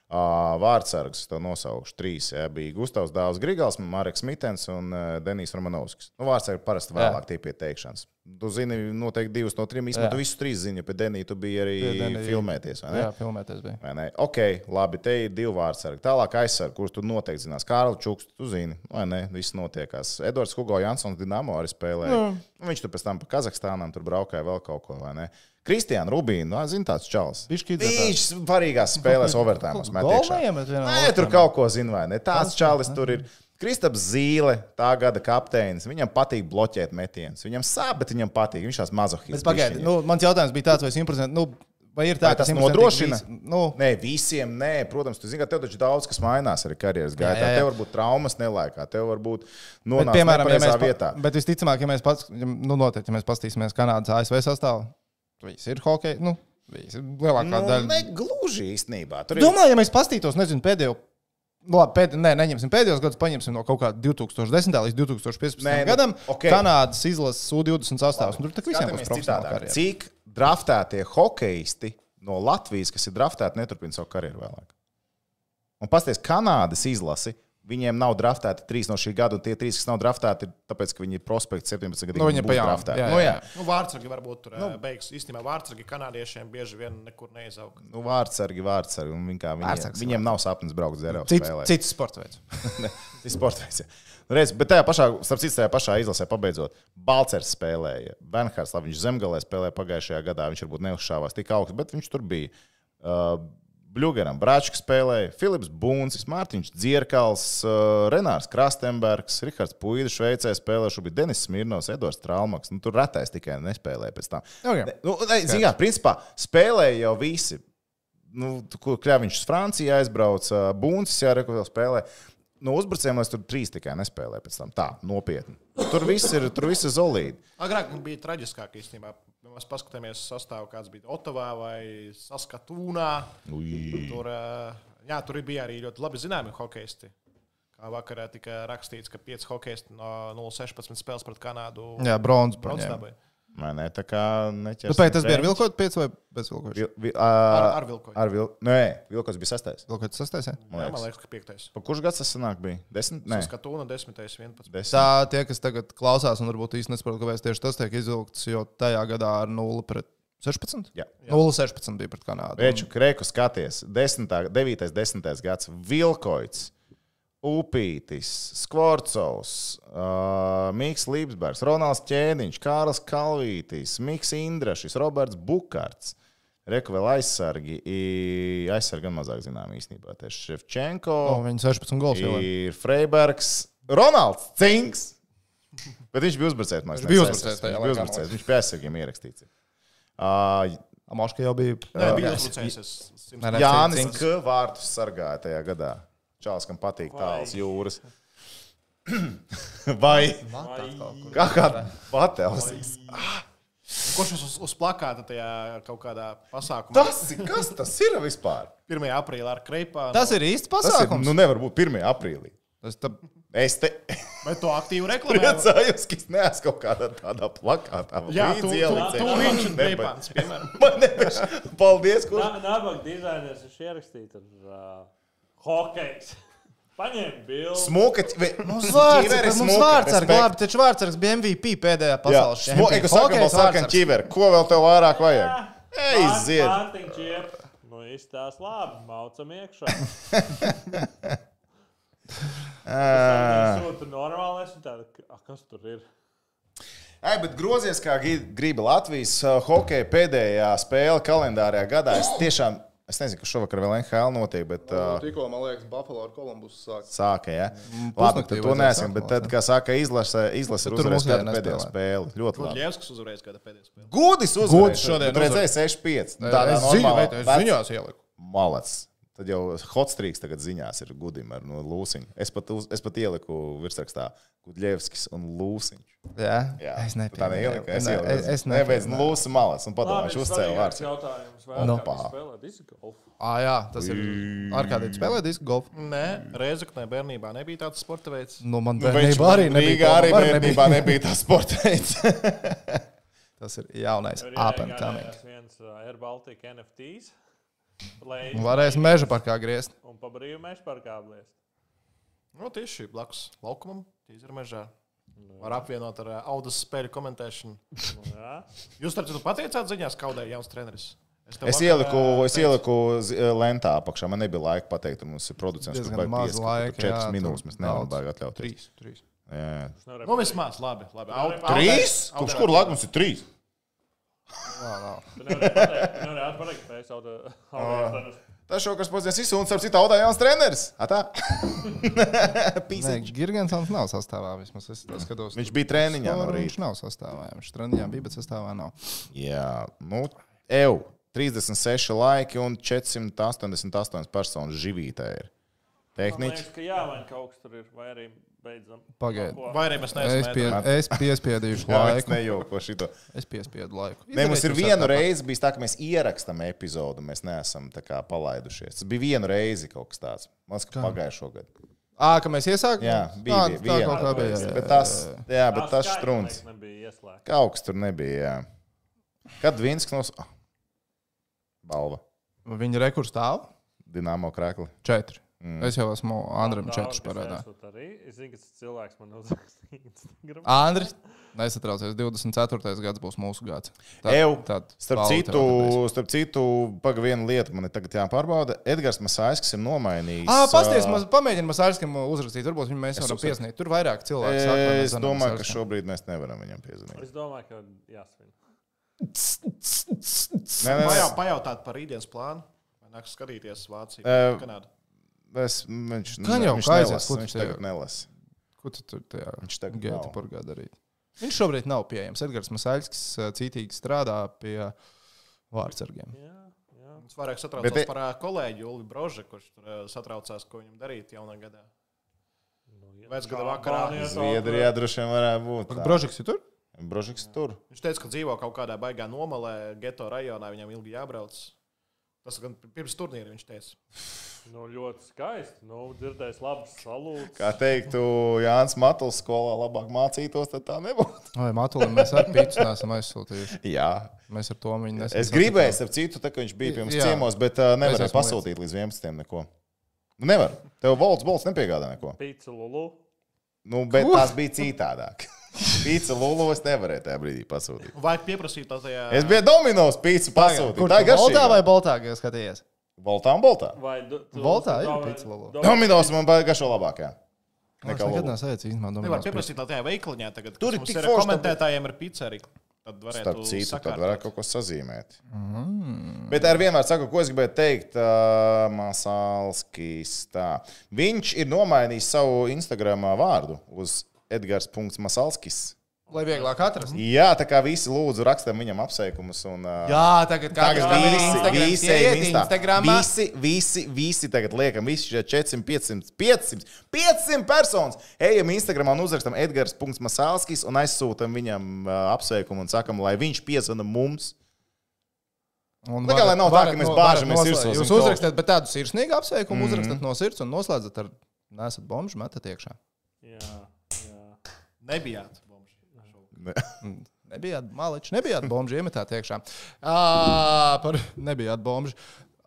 Uh, Vārdsargs, to nosaukšu trīs. Jā, bija Gustavs Dārzs Grigals, Marks Mitens un uh, Denis Romanovskis. Nu, Vārdsargi parasti vēlāk tie pieteikšanas. Tu zini, noteikti divus no trim. Jā. tu visus trīs zini, jo pie Denija tu biji arī Denija- filmēties. Jā, filmēties bija. Vai ne? Ok, labi, te ir divi vārdsargi. Tālāk aizsargi, kurus tu noteikti zinās. Kārlis Čuks, tu zini, vai ne? Viss notiekās. Edvards Hugo Jansons, Dienāmo arī spēlēja. Nu, viņš tur pēc tam pa Kazahstānam tur braukāja vēl kaut ko, vai ne? Kristiāna Rubīna, nu, zina tāds čels. Viņš svarīgās spēlēs overtājumos. Nē, tur kaut ko zina, vai ne? Tāds čalis tur ir. Kristaps Zīle, tā gada kapteinis. Viņam patīk bloķēt metienus. Viņam sāp, bet viņam patīk. Viņš tās mazohītas. Bet pagaidi, nu, mans jautājums bija tāds, vai simtprocentīgi. Nu, vai ir tā, Vai tas 100% nodrošina? visi- Nu, Nē, visiem nē, protams, tu zini, ka tev taču daudz kas mainās arī karjeras gaitā. jā, jā. Tev var būt traumas nelaikā, tev var būt piemēram, ja mēs, vietā. bet visticamāk, ja mēs pats, nu, noteikti, ja mēs paskatīsimies Kanādas ASV sastāvā, visi ir hockey. Nu, visi ir lielākā Nu, daļa. ne gluži īstenībā. Tur ir Domāju, ja mēs paskatītos, nezinu, pēdējo. Labi, pēd, nē, neņemsim pēdējos gados, paņemsim no kaut kāda 2010. līdz 2015. Nē, nu, gadam. ok. Kanādas izlases U20 sastāvs. Nu, Tur tak visiem būs karjera. Cik draftētie hokeisti no Latvijas, kas ir draftēti, neturpina savu karjeru vēlāk? Un pasties, Kanādas izlasi. Viņiem nav draftēti trīs no šī gada, un tie trīs, kas nav draftēti, ir tāpēc, ka viņi ir prospekti 17 gadiem. Nu, viņi ir draftēti. Jā, Nu, jā, jā. jā. Nu, vārdsargi varbūt tur nu, beigas. Īstenībā vārdsargi kanādiešiem bieži vien nekur neizaug. Nu, vārdsargi, vārdsargi. un Viņi, Vārtsargs, viņiem nav sapnis braukt uz Eiropas Cits, spēlēm. cits sports veids. *laughs* Ir sports veids. Nu, Reiz, bet tajā pašā, starp citu, tajā pašā izlasē pabeidzot, Balčers spēlēja. Bernhards, labi, viņš zemgalē spēlēja pagājušajā gadā. Viņš varbūt neuzšāvās tik augstu, bet viņš tur bija. Uh, Bluegeram, Brāčs spēlēja, Filips Buncis, Mārtiņš Dzierkals, uh, Renārs Krastenbergs, Rihards Puīda Šveicē spēlēja, šobrīd Denis Smirnovs, Edvards Trālmaks. Nu, tur retais tikai nespēlēja pēc tam. Ok. Ne, Nu, ne, zini kā, principā spēlēja jau visi. Nu, kur Kļaviņš uz Franciju aizbrauca, Buncis jau spēlēja. No uzbrucējiem es tur trīs tikai nespēlēju pēc tam. Tā, nopietni. Tur viss ir, tur viss ir zolīdi. Agrāk bija traģiskāk īstenībā. Mēs paskatāmies sastāvā, kāds bija Otavā vai Saskatūnā. Tur, eh, jā, tur bija arī ļoti labi zināmi hokeisti. Kā vakarā tika rakstīts, ka 5 hokeisti no 0,16 spēles pret Kanādu. Jā, bronzas dabūja. Ne? Tā kā neķers. Nu, tas bija ar vilkot 5 vai bez vilkot? Vil, vil, Ar, ar, ar vilkoju. ar vil, nē, vilkos bija sastais. Vilkot sastais, jā? Jā, man liekas, ka 5. Pa kurš gads tas sanāk bija? Desmit? Nē, Saskatūna 10. 11. desmit. Tā tie, kas tagad klausās, un varbūt īsti nesaprot, kāpēc tieši tas tiek izvilkts, jo tajā gadā ar 0 pret 16? Jā. 0,16 bija pret Kanādu. Veču krēku skaties. 10, 9, 10 gads. Vilkoits, Upītis, Skvorcovs, uh, Mikls Līsbergs, Ronalds Čēniņš, Kārls Kalvītis, Miks Indrašs, Roberts Bukārts. Reku vēl aizsargi. i- Aizsargi gan mazāk zinām īstenībā. Tieši Ševčenko, Oh, viņa 16 gols jau ir Freibergs, Ronalds Cinks. Bet viņš bija uzbrucējs. man Viņš bija tajā Viņš bija laikā, uzbrucējs. Viņš pie aizsargiem ierakstīts. Uh, Moška jau bija. Nē, bija nē, Jānis. K. vārtus sargāja tajā gadā. Čāls, kam patīk tāls jūras. *clears throat* Vai kā kāda patelsis? Kurš uz, uz plakāta tajā kaut kādā pasākumā? Tas ir kas tas ir vispār? 1. aprīlī ar kreipā. Tas ir īsts Tas ir, pasākums. nu nevar būt 1. aprīlī. Tas tā, Es te Bet to aktīvi reklamē. priecājos, ka es neesmu kaut kādā tādā plakātā. Jā, tu, tu, tu viņš un Ne, kreipāns, piemēram. Man nevis. Paldies, kurš. Nā- Nabaga dizainers ir ierakstīts ar uh, hokejs. *laughs* Paņem bildi. Smuka. Mums vārds, mums vārds ar glābi, taču vārds ar bija MVP pēdējā Jā, pasaules smuka. Es saku, vēl sarkan ķiver. Ko vēl tev vairāk vajag? Ej, zied. Nu, izstāst labi, maucam iekšā. *laughs* Tur normāli ka, ah, kas tur ir? Ei, bet grozies, kā griba Latvijas uh, hokeja pēdējā spēle kalendārajā gadā. Es tiešām, es nezinu, ka šovakar vēl NHL notiek, bet uh, Tikko, man liekas, Buffalo ar Kolumbusu sāk. sāka, ja. pusnaktī Labi, tad to neesam, bet tad, jā. kā saka, ir Bet tur mums kādu jā pēdējo nespēlē. spēli. Ļoti labi. Lievskis uzvarēs kādā pēdējā spēlē. Gudis Gudis uzvarēja. šodien Tu redzēji 6-5. Es Tādā ziņu, normālā bet es vec- ziņās ieliku. Malacis. Tad jau hotstrīks tagad ziņās ir gudim ar no Lūsiņa. Es pat, es pat ieliku virsrakstā Gudļevskis un Lūsiņš. Jā, Jā, es Tu nepieņemu. Tā neielika. Es Ne, ieliku. es- es Nebeidz nepieņemu. Lūsi Malacis un padomā, viņš uzcēla vārds. Jautājums, vai Nu. no. spēlē disku golfu? Ah, jā, tas ir. Ar kādiem spēlē disku golfu? Nē, Reizeknē bērnībā nebija tāds sporta veids. Nu, man Nu, bērnībā arī nebija. Rīgā arī bērnībā nebija tā sporta veids. *laughs* Tas ir jaunais and jāiegādājās coming. viens uh, Air Baltica NFTs. Un varēs meža parkā griezt. Un pabrīju meža parkā griezt. Nu, tieši blakus laukumam, tīzera mežā. Nu, Var apvienot ar eh, audas spēļu komentēšanu. Nu, Jūs taču pateicāt ziņās, ka Audē ir jauns treneris. Es, es ieliku, eh, es ieliku eh, lentā apakšā. Man nebija laika pateikt, ka mums ir producents, kurš beigās maz laika. 4 minūtes mēs nevaram baigāt atļauties. 3. 3. Jā. Nu, vismaz labi. labi. Aud, 3? Kurš kur laika mums ir 3? Nevarētu pateikt, ka es jau tādu. Tas šo, kas pozicionēs visu, un starp citu, Audē Jānis treneris. Atā? *laughs* Nē, Girgensons nav sastāvā vismaz. Es skatos. Viņš bija treniņā no rīta. Viņš nav sastāvā. Viņš treniņā bija, bet sastāvā nav. Jā, nu, ev, 36 laiki un 488 personas živītē ir. Tehniski. Jā, man kaut kas tur ir, vai arī beidzam. Pagaid. Ko? Vai arī mēs Es, neesam pie, ēdami? es piespiedīšu es laiku. nejauku šito. Es piespiedu laiku. Ne, mums ir vienu reizi bijis tā, ka mēs ierakstām epizodu, mēs neesam tā kā palaidušies. Tas bija vienu reizi kaut kas tāds. Man liekas, ka pagājušo gadu. Ā, ka mēs iesākām? Jā, bija, tā, bija tā viena. kaut kā bija. jā, Bet tas, jā. bet tas ieslēgta. Kaut kas tur nebija. Jā. Kad Vinskis nos... Ah, balva. Viņa rekurs stāv? Dināmo krēkli. Četri. Es jau esmu Andriem četrus parādā. Es zinu, ka tas cilvēks man uzrakstīja *laughs* Instagram. Andris, nesatraucies, 24. gads būs mūsu gads. Eju, tad Starp citu, starp citu paga viena lieta man ir tagad jāpārbauda. Edgars Masājskis ir nomainījis. Ah, pasties, ā, mēs pamēģinām Masārskim uzrakstīt. Varbūt viņu mēs varam piesniegt. Tur vairāk cilvēku vai mēs Es domāju, ka šobrīd mēs nevaram viņam piezvanīt. Es domāju, ka jāsvin. Nē, nē, Pajau, nē. pajautāt par rītdienas plānu. Vai nāks skatīties Vāciju? Ē, Kanādu? Es, viņš Gan jau, viņš kā aizies, nelasa, ko tu viņš tagad nelasa. Ko tu tur tajā Viņš tagad gēta nav. purgā darīt? Viņš šobrīd nav pieejams. Edgars Masāļskis cītīgi strādā pie vārdsargiem. Jā, jā. Es vairāk Bet satraucos te- par kolēģi Ulu Brožu, kurš tur satraucās, ko viņam darīt jaunā gadā. Vecgada vakarā. Zviedrijā droši vien varētu būt. tā. Brožiks ir tur? Brožiks tur. Viņš teica, ka dzīvo kaut kādā baigā nomalē, geto rajonā, viņam ilgi jābrauc. Tas gan pirms turnīra viņš teica. Nu, ļoti skaisti. Nu, dzirdējis labs salūts. Kā teiktu, Jānis Matuls skolā labāk mācītos, tad tā nebūtu. Vai Matulim mēs ar pīcis neesam aizsūtījuši? *laughs* Jā. Mēs ar to viņu nesam. Es gribēju, ap citu, tā, ka viņš bija pie mums ciemos, bet uh, nevarēju pasūtīt līdz 11. neko. Nu, nevar. Tev valsts bolts nepiegādā neko. Pīci lulu. Nu, bet tās bija citādāk. *laughs* Pīci lulu es nevarēju tajā brīdī pasūtīt. Vajag pieprasīt tā tajā. Es biju Dominos pīci pasūtīt. Kur Tā ir Boltā vai. Boltā, kas skatījies? Boltā un boltā. Vai du- tu- Voltā ir lulu. Dom- Dominos man garšo labāk, jā. Es Nekā nekad neesmu aizsījis īstenībā Nevar pieprasīt tā tajā veikaliņā tagad. Tur ir mums tik ir forši, komentētājiem ar pizzeriju. Tad varētu Starp citu, tad sakārtot. varētu kaut ko sazīmēt. Mm. Bet ar vienmēr saku, ko es gribēju teikt. Uh, Masalskis. Tā. Viņš ir nomainījis savu Instagram vārdu uz Edgars.Masalskis. Lai vieglāk atrast. Jā, tā kā visi lūdzu rakstām viņam apsveikumus. Un, uh, Jā, tagad Tagad visi, Instagram. visi, Instā. Instagramā. visi, visi, visi tagad liekam, visi šie 400, 500, 500, 500 personas. Ejam Instagramā un uzrakstam Edgars.Masalskis un aizsūtam viņam uh, apsveikumu un sakam, lai viņš piezvana mums. Un Tā kā, lai nav tā, ka mēs bāžamies uz Jūs uzrakstat, bet tādu sirsnīgu apsveikumu mm -hmm. uzrakstat no sirds un noslēdzat ar nesat bombu, metat iekšā. Jā. Nebijāt. bomži. *laughs* Nebijāt maliči, nebijāt bombu iemetāt iekšā. Uh, par nebijāt bombu.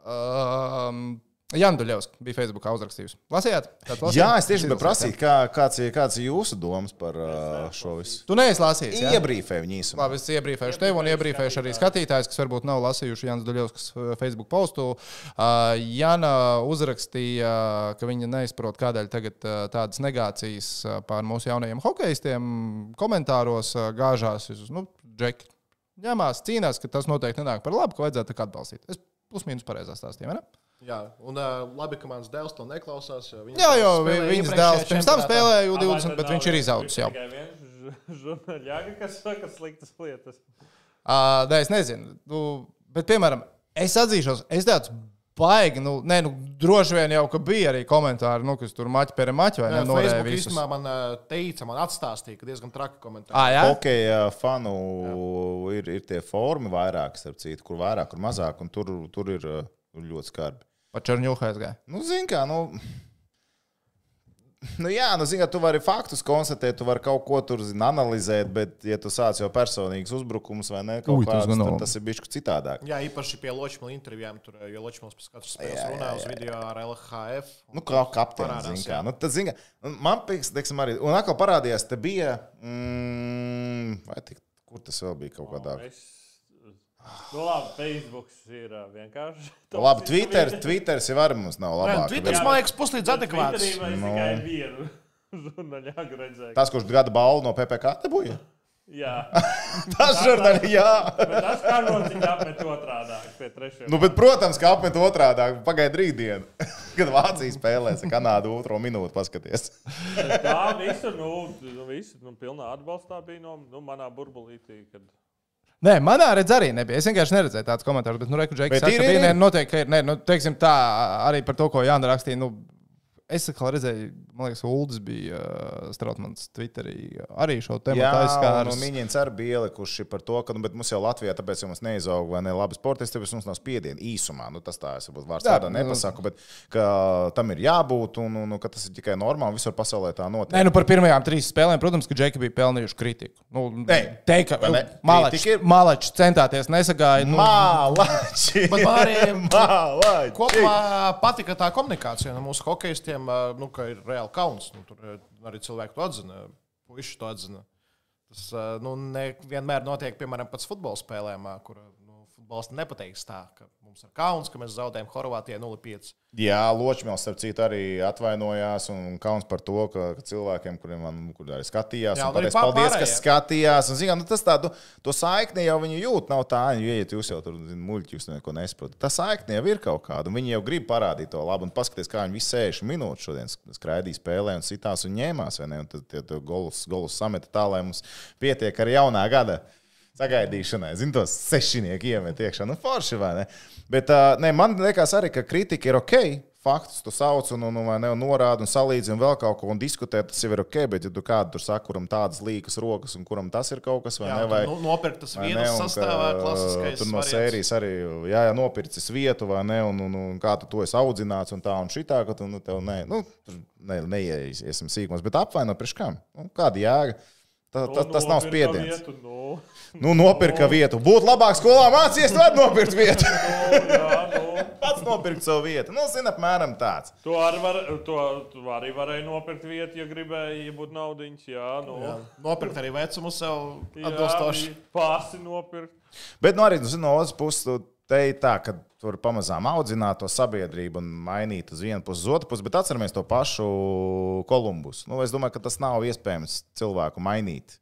Um, Jānis Duļevs bija Facebookā uzrakstījis. Lasījāt? Lasījāt? Jā, es tieši gribēju prasīt, kā, kāds, kāds ir jūsu domas par uh, šo visu. Tu neesi lasījis. jā? Iebrīfēju viņu īsumā. Labi, es iebrīfēšu tevi un iebrīfēšu arī skatītājus, kas varbūt nav lasījuši Jānis Duļevs Facebook postu. Uh, Jana uzrakstīja, ka viņa neizprot, kādēļ tagad uh, tādas negācijas uh, pār mūsu jaunajiem hokeistiem komentāros uh, gāžās. uz, Nu, Džeki ņemās, cīnās, ka tas noteikti nenāk par labu, ka vajadzētu tā kā atbalstīt. Es plus mīnus pareizā stāstīju, vai ne? Jā, un uh, labi, ka mans dēls to neklausās. jo Jā, jo spēlēja viņas dēls pirms tam spēlēja Vai U20, tad bet viņš ir izaudzis jau. Tikai viens žurnāļāga, kas saka sliktas lietas. Uh, nē, es nezinu. Nu, bet, piemēram, es atzīšos, es tāds baigi, nu, nē, nu, droši vien jau, ka bija arī komentāri, nu, kas tur maķi pēra maķi vai Jā, ne, visus. īstenībā man teica, man atstāstīja, ka diezgan traki komentāri. Ā, jā? Hokeja fanu ir, ir tie formi vairāk, starp citu, kur vairāk, kur mazāk, un tur, tur ir ļoti skarbi. Pa Černiuhais gāja. Nu, zini, kā, nu, nu, jā, nu, zini, tu vari faktus konstatēt, tu vari kaut ko tur zini, analizēt, bet, ja tu sāc jau personīgs uzbrukums vai ne, kaut kāds, gan tad tas ir bijis citādāk. Jā, īpaši pie Ločmila intervijām, tur, jo Ločmils pēc katras spēles runā uz video ar LHF. Nu, kā kapteinis, zini, kā. Nu, tad, zini, nu, man liekas, teiksim, arī, un atkal parādījās, te bija, mm, vai tik, kur tas vēl bija kaut kādā. Es... Nu, labi, Facebook ir ā, vienkārši. Labi, Twitter, Twitter jau arī mums nav Nē, labāk. Twitters, man liekas, puslīdz adekvāts. Mēs Nu. *laughs* Tas, kurš gada balvu no PPC dabūja? Jā, *laughs* Tas žurnāli, jā. bet tas kā no viņa apmet otrādā pie trešajā. Nu, bet, protams, kā apmet otrādi, pagaidi rītdienu, *laughs* kad Vācija spēlēs Kanādu otro minūti paskaties. Tā visu, nu, nu, visu, nu, pilnā atbalstā bija no nu, manā burbulītī. Kad... Nē, manā redzē arī nebija. Es vienkārši neredzēju tādus komentārus, bet, nu, ir, ka bija, ir. noteikti, ka ir, nē, nu, teiksim tā, arī par to, ko Jāna rakstīja, nu, es atkal redzēju, man liekas, Uldis bija uh, Strautmans Twitterī arī šo tēmu Jā, aizskārs. un Mīņķis arī bija ielikuši par to, ka nu, bet mums jau Latvijā, tāpēc, ka mums neizauga vai ne labi sportisti, tāpēc mums nav spiediena īsumā. Nu, tas tā es varbūt vārds Jā, tādā nu- nepasaku, bet ka tam ir jābūt un, un, un ka tas ir tikai normāli. Visur pasaulē tā notiek. Nē, nu par pirmajām trīs spēlēm, protams, ka Džeki bija pelnījuši kritiku. Nu, Nē, teikt, ka vai ne? Malačs Kritika ir- Malačs centāties nesagāja. Nu, man arī Mālači! kopumā patika tā komunikācija no mūsu hokeistiem, ā, nu, ir reāli kauns. Nu, tur arī cilvēki to atzina, puiši to atzina. Tas nu, ne vienmēr notiek, piemēram, pēc futbola spēlēm, kur nu, futbolists nepateiks tā, ka mums ir kauns, ka mēs zaudējam Horvātijai 0-5. Jā, Ločmēls, starp citu, arī atvainojās un kauns par to, ka, ka cilvēkiem, kuriem man, kur arī skatījās, Jā, un un arī paldies, pārējie. kas skatījās. Un, zin, kā, nu, tas tādu, to saikni jau viņi jūt, nav tā, ja ieiet jūs jau tur muļķi, jūs neko nesaprotat. Tā saikni jau ir kaut kāda, un viņi jau grib parādīt to labu, un paskaties, kā viņi visi 60 minūtes šodien skraidīja spēlē un sitās un ņēmās, vai ne, un tad tie golus, golus sameta tā, lai mums pietiek ar jaunā gada sagaidīšanai. Zinu, tos sešnieku iemet iekšā. Nu, forši vai ne? Bet ne, man liekas arī, ka kritika ir ok. Faktus tu sauc un, un, un, ne, un norādi un salīdzini vēl kaut ko un diskutē, tas jau ir ok. Bet, ja tu kādu tur saki, kuram tādas līkas rokas un kuram tas ir kaut kas, vai Jā, ne? Vai, nopirktas vai vietas ne, un sastāvā klasiskais. Tur no variants. sērijas arī, jā, jā nopircis vietu, vai ne, un, un, un kā tu to esi audzināts, un tā un šitā, ka tu nu, tev ne, nu, ne, neiesim sīkumos, bet apvaino priekš kam? Nu, kāda jēga? Tā, Nu, tas, tas nav spiediens. Vietu, nu, *laughs* Nu, nopirka vietu. Būtu labāk skolā mācīties, tad nopirkt vietu. *laughs* nu, jā, nu. Pats nopirkt savu vietu. Nu, zina, apmēram tāds. To arī, var, to, to arī varēja nopirkt vietu, ja gribēja, ja būtu naudiņš. Jā, nu. Jā, Nopirkt arī vecumu sev atbilstoši. Pārsi nopirkt. Bet nu, arī nu, zini, no otras puses, tu te ir tā, ka tur pamazām audzināt to sabiedrību un mainīt uz vienu pusi, uz otru pusi. Bet atceramies to pašu Kolumbus. Nu, es domāju, ka tas nav iespējams cilvēku mainīt.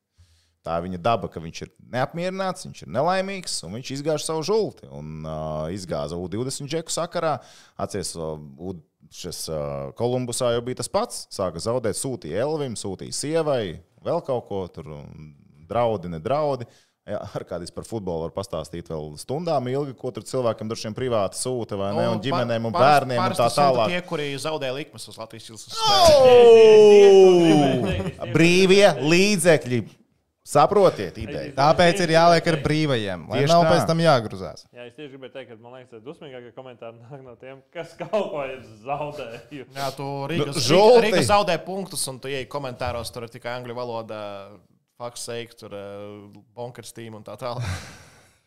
Tā ir viņa daba, ka viņš ir neapmierināts, viņš ir nelaimīgs un viņš izgāž savu žulti. Un uh, izgāza U20 džeku sakarā. Atcerieties, uh, šis uh, Kolumbusā jau bija tas pats. Sāka zaudēt, sūtīja Elvim, sūtīja sievai, vēl kaut ko tur, draudi, ne draudi. Jā, ar kādiem par futbolu var pastāstīt vēl stundām ilgi, ko tur cilvēkiem droši vien privāti sūta, vai ne? Un ģimenēm un bērniem un tā tālāk. Tie, kuri zaudē likmes uz Latvijas izlases Oh! *laughs* Brīvie līdzekļi. Saprotiet, ideja. Tāpēc ir jāliek ar brīvajiem, lai Tieši nav tā. pēc tam jāgruzās. Jā, es tieši gribēju teikt, ka man liekas, ka dusmīgākie komentāri nāk no tiem, kas kaut ko ir zaudējuši. Jā, tu Rīgas, Nu, nu, žulti. Rīga zaudē punktus, un tu ej komentāros, tur ir tikai angļu valoda, fakts seikt, tur uh, bonkers tīm un tā tālāk.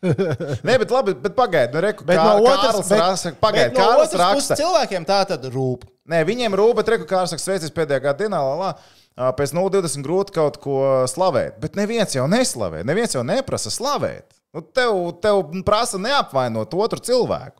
*laughs* Nē, bet labi, bet pagaidi, nu, reku, Bet kā, no otras, bet, raksta, bet pagaidi, no otras puses raksta. cilvēkiem tā tad rūp. Nē, viņiem rūp, bet reku, Kārlis saka, sveicis pēdējā gada dienā, lā, lā. Pēc 0,20 grūti kaut ko slavēt, bet neviens jau neslavē, neviens jau neprasa slavēt. Nu, tev, tev prasa neapvainot otru cilvēku.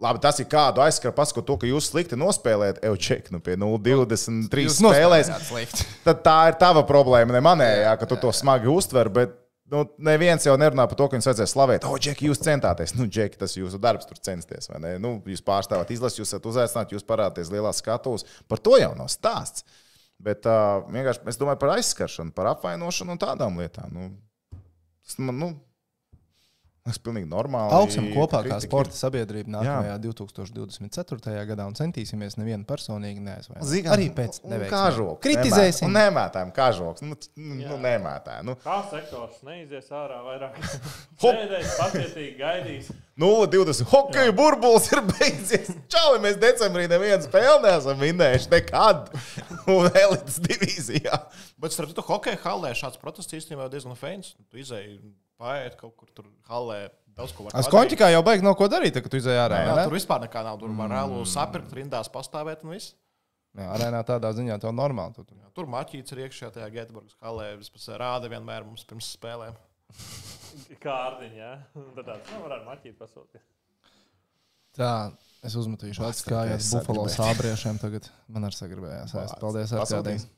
Labi, tas ir kādu aizskara pasakot to, ka jūs slikti nospēlējat, jau ček, nu pie 0,23 Jūs spēlēs. *laughs* Tad tā ir tava problēma, ne manējā, ka tu to smagi uztver. Bet nu, neviens jau nerunā par to, ka jums vajadzēja slavēt. O, Džeki, jūs centāties. Nu, Džeki, tas jūsu darbs, tur censties. vai ne? Nu, jūs pārstāvat izlasi, jūs esat uzaicināti, jūs parādāties lielās skatuves. Par to jau nav stāsts. Bet uh, vienkārši es domāju par aizskaršanu, par apvainošanu un tādām lietām. Nu, tas man, nu, tas ir pilnīgi normāli. Augsim kopā kā sporta sabiedrība nākamajā 2024. gadā un centīsimies nevienu personīgi neaizvainot. Zīgā, Arī pēc kažoks. Kritizēsim. Un nemētājam kažoks. Nu, nu, nemētājam. Nu, Kā sektors neizies ārā vairāk? *laughs* *laughs* Sēdēs, pacietīgi gaidīs. 0,20. Hokeja burbulis ir beidzies. Čau, mēs decembrī nevienu spēli neesam vinnējuši nekad. *laughs* Un elites divīzijā. Bet starp citu, hokeja halē šāds protests īstenībā diezgan fēns. Tu izēji pāriet kaut kur tur halē. Daudz ko var Es kontikā jau beigtu no ko darīt, kad tu izēji ārā. Jā, vai ne? tur vispār nekā nav. Tur var reāli sapirkt, rindās pastāvēt un viss. Jā, arēnā tādā ziņā tev normāli. Tu, tu. Jā, Tur maķīts ir iekšā tajā Gēteburgas halē. Vispār rāda vienmēr mums pirms spēlēm. Kārdiņā. Ja? Tad tāds nu, varētu maķīt pasūtīt. Tā, es uzmetīšu acis kājās es bufalo sābriešiem. Tagad man arī sagribējās. Paldies, ar Pasūtīs?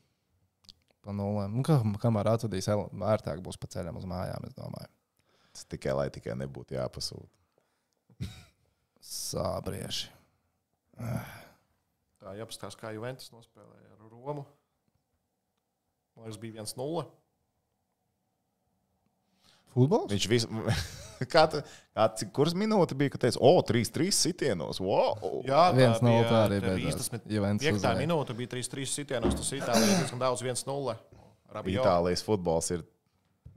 Pa nulēm. Nu, kā, kamēr atvedīs, el- ērtāk būs pa ceļam uz mājām, es domāju. Tas tikai, lai tikai nebūtu jāpasūta. Sābrieši. Tā jāpaskatās, kā Juventus nospēlēja ar Romu. Man liekas, bija 1-0. Futbols? Viņš visu. Kā tu, kā, cik, kuras minūte bija, kad teica, o, 3-3 sitienos? Wow! Jā, Viens no bija, tā arī te beidzās. 15. Juventus 5. uzvarēja. minūte bija 3-3 sitienos. Tas Itālijā diezgan daudz 1-0. Rabiot. Itālijas futbols ir,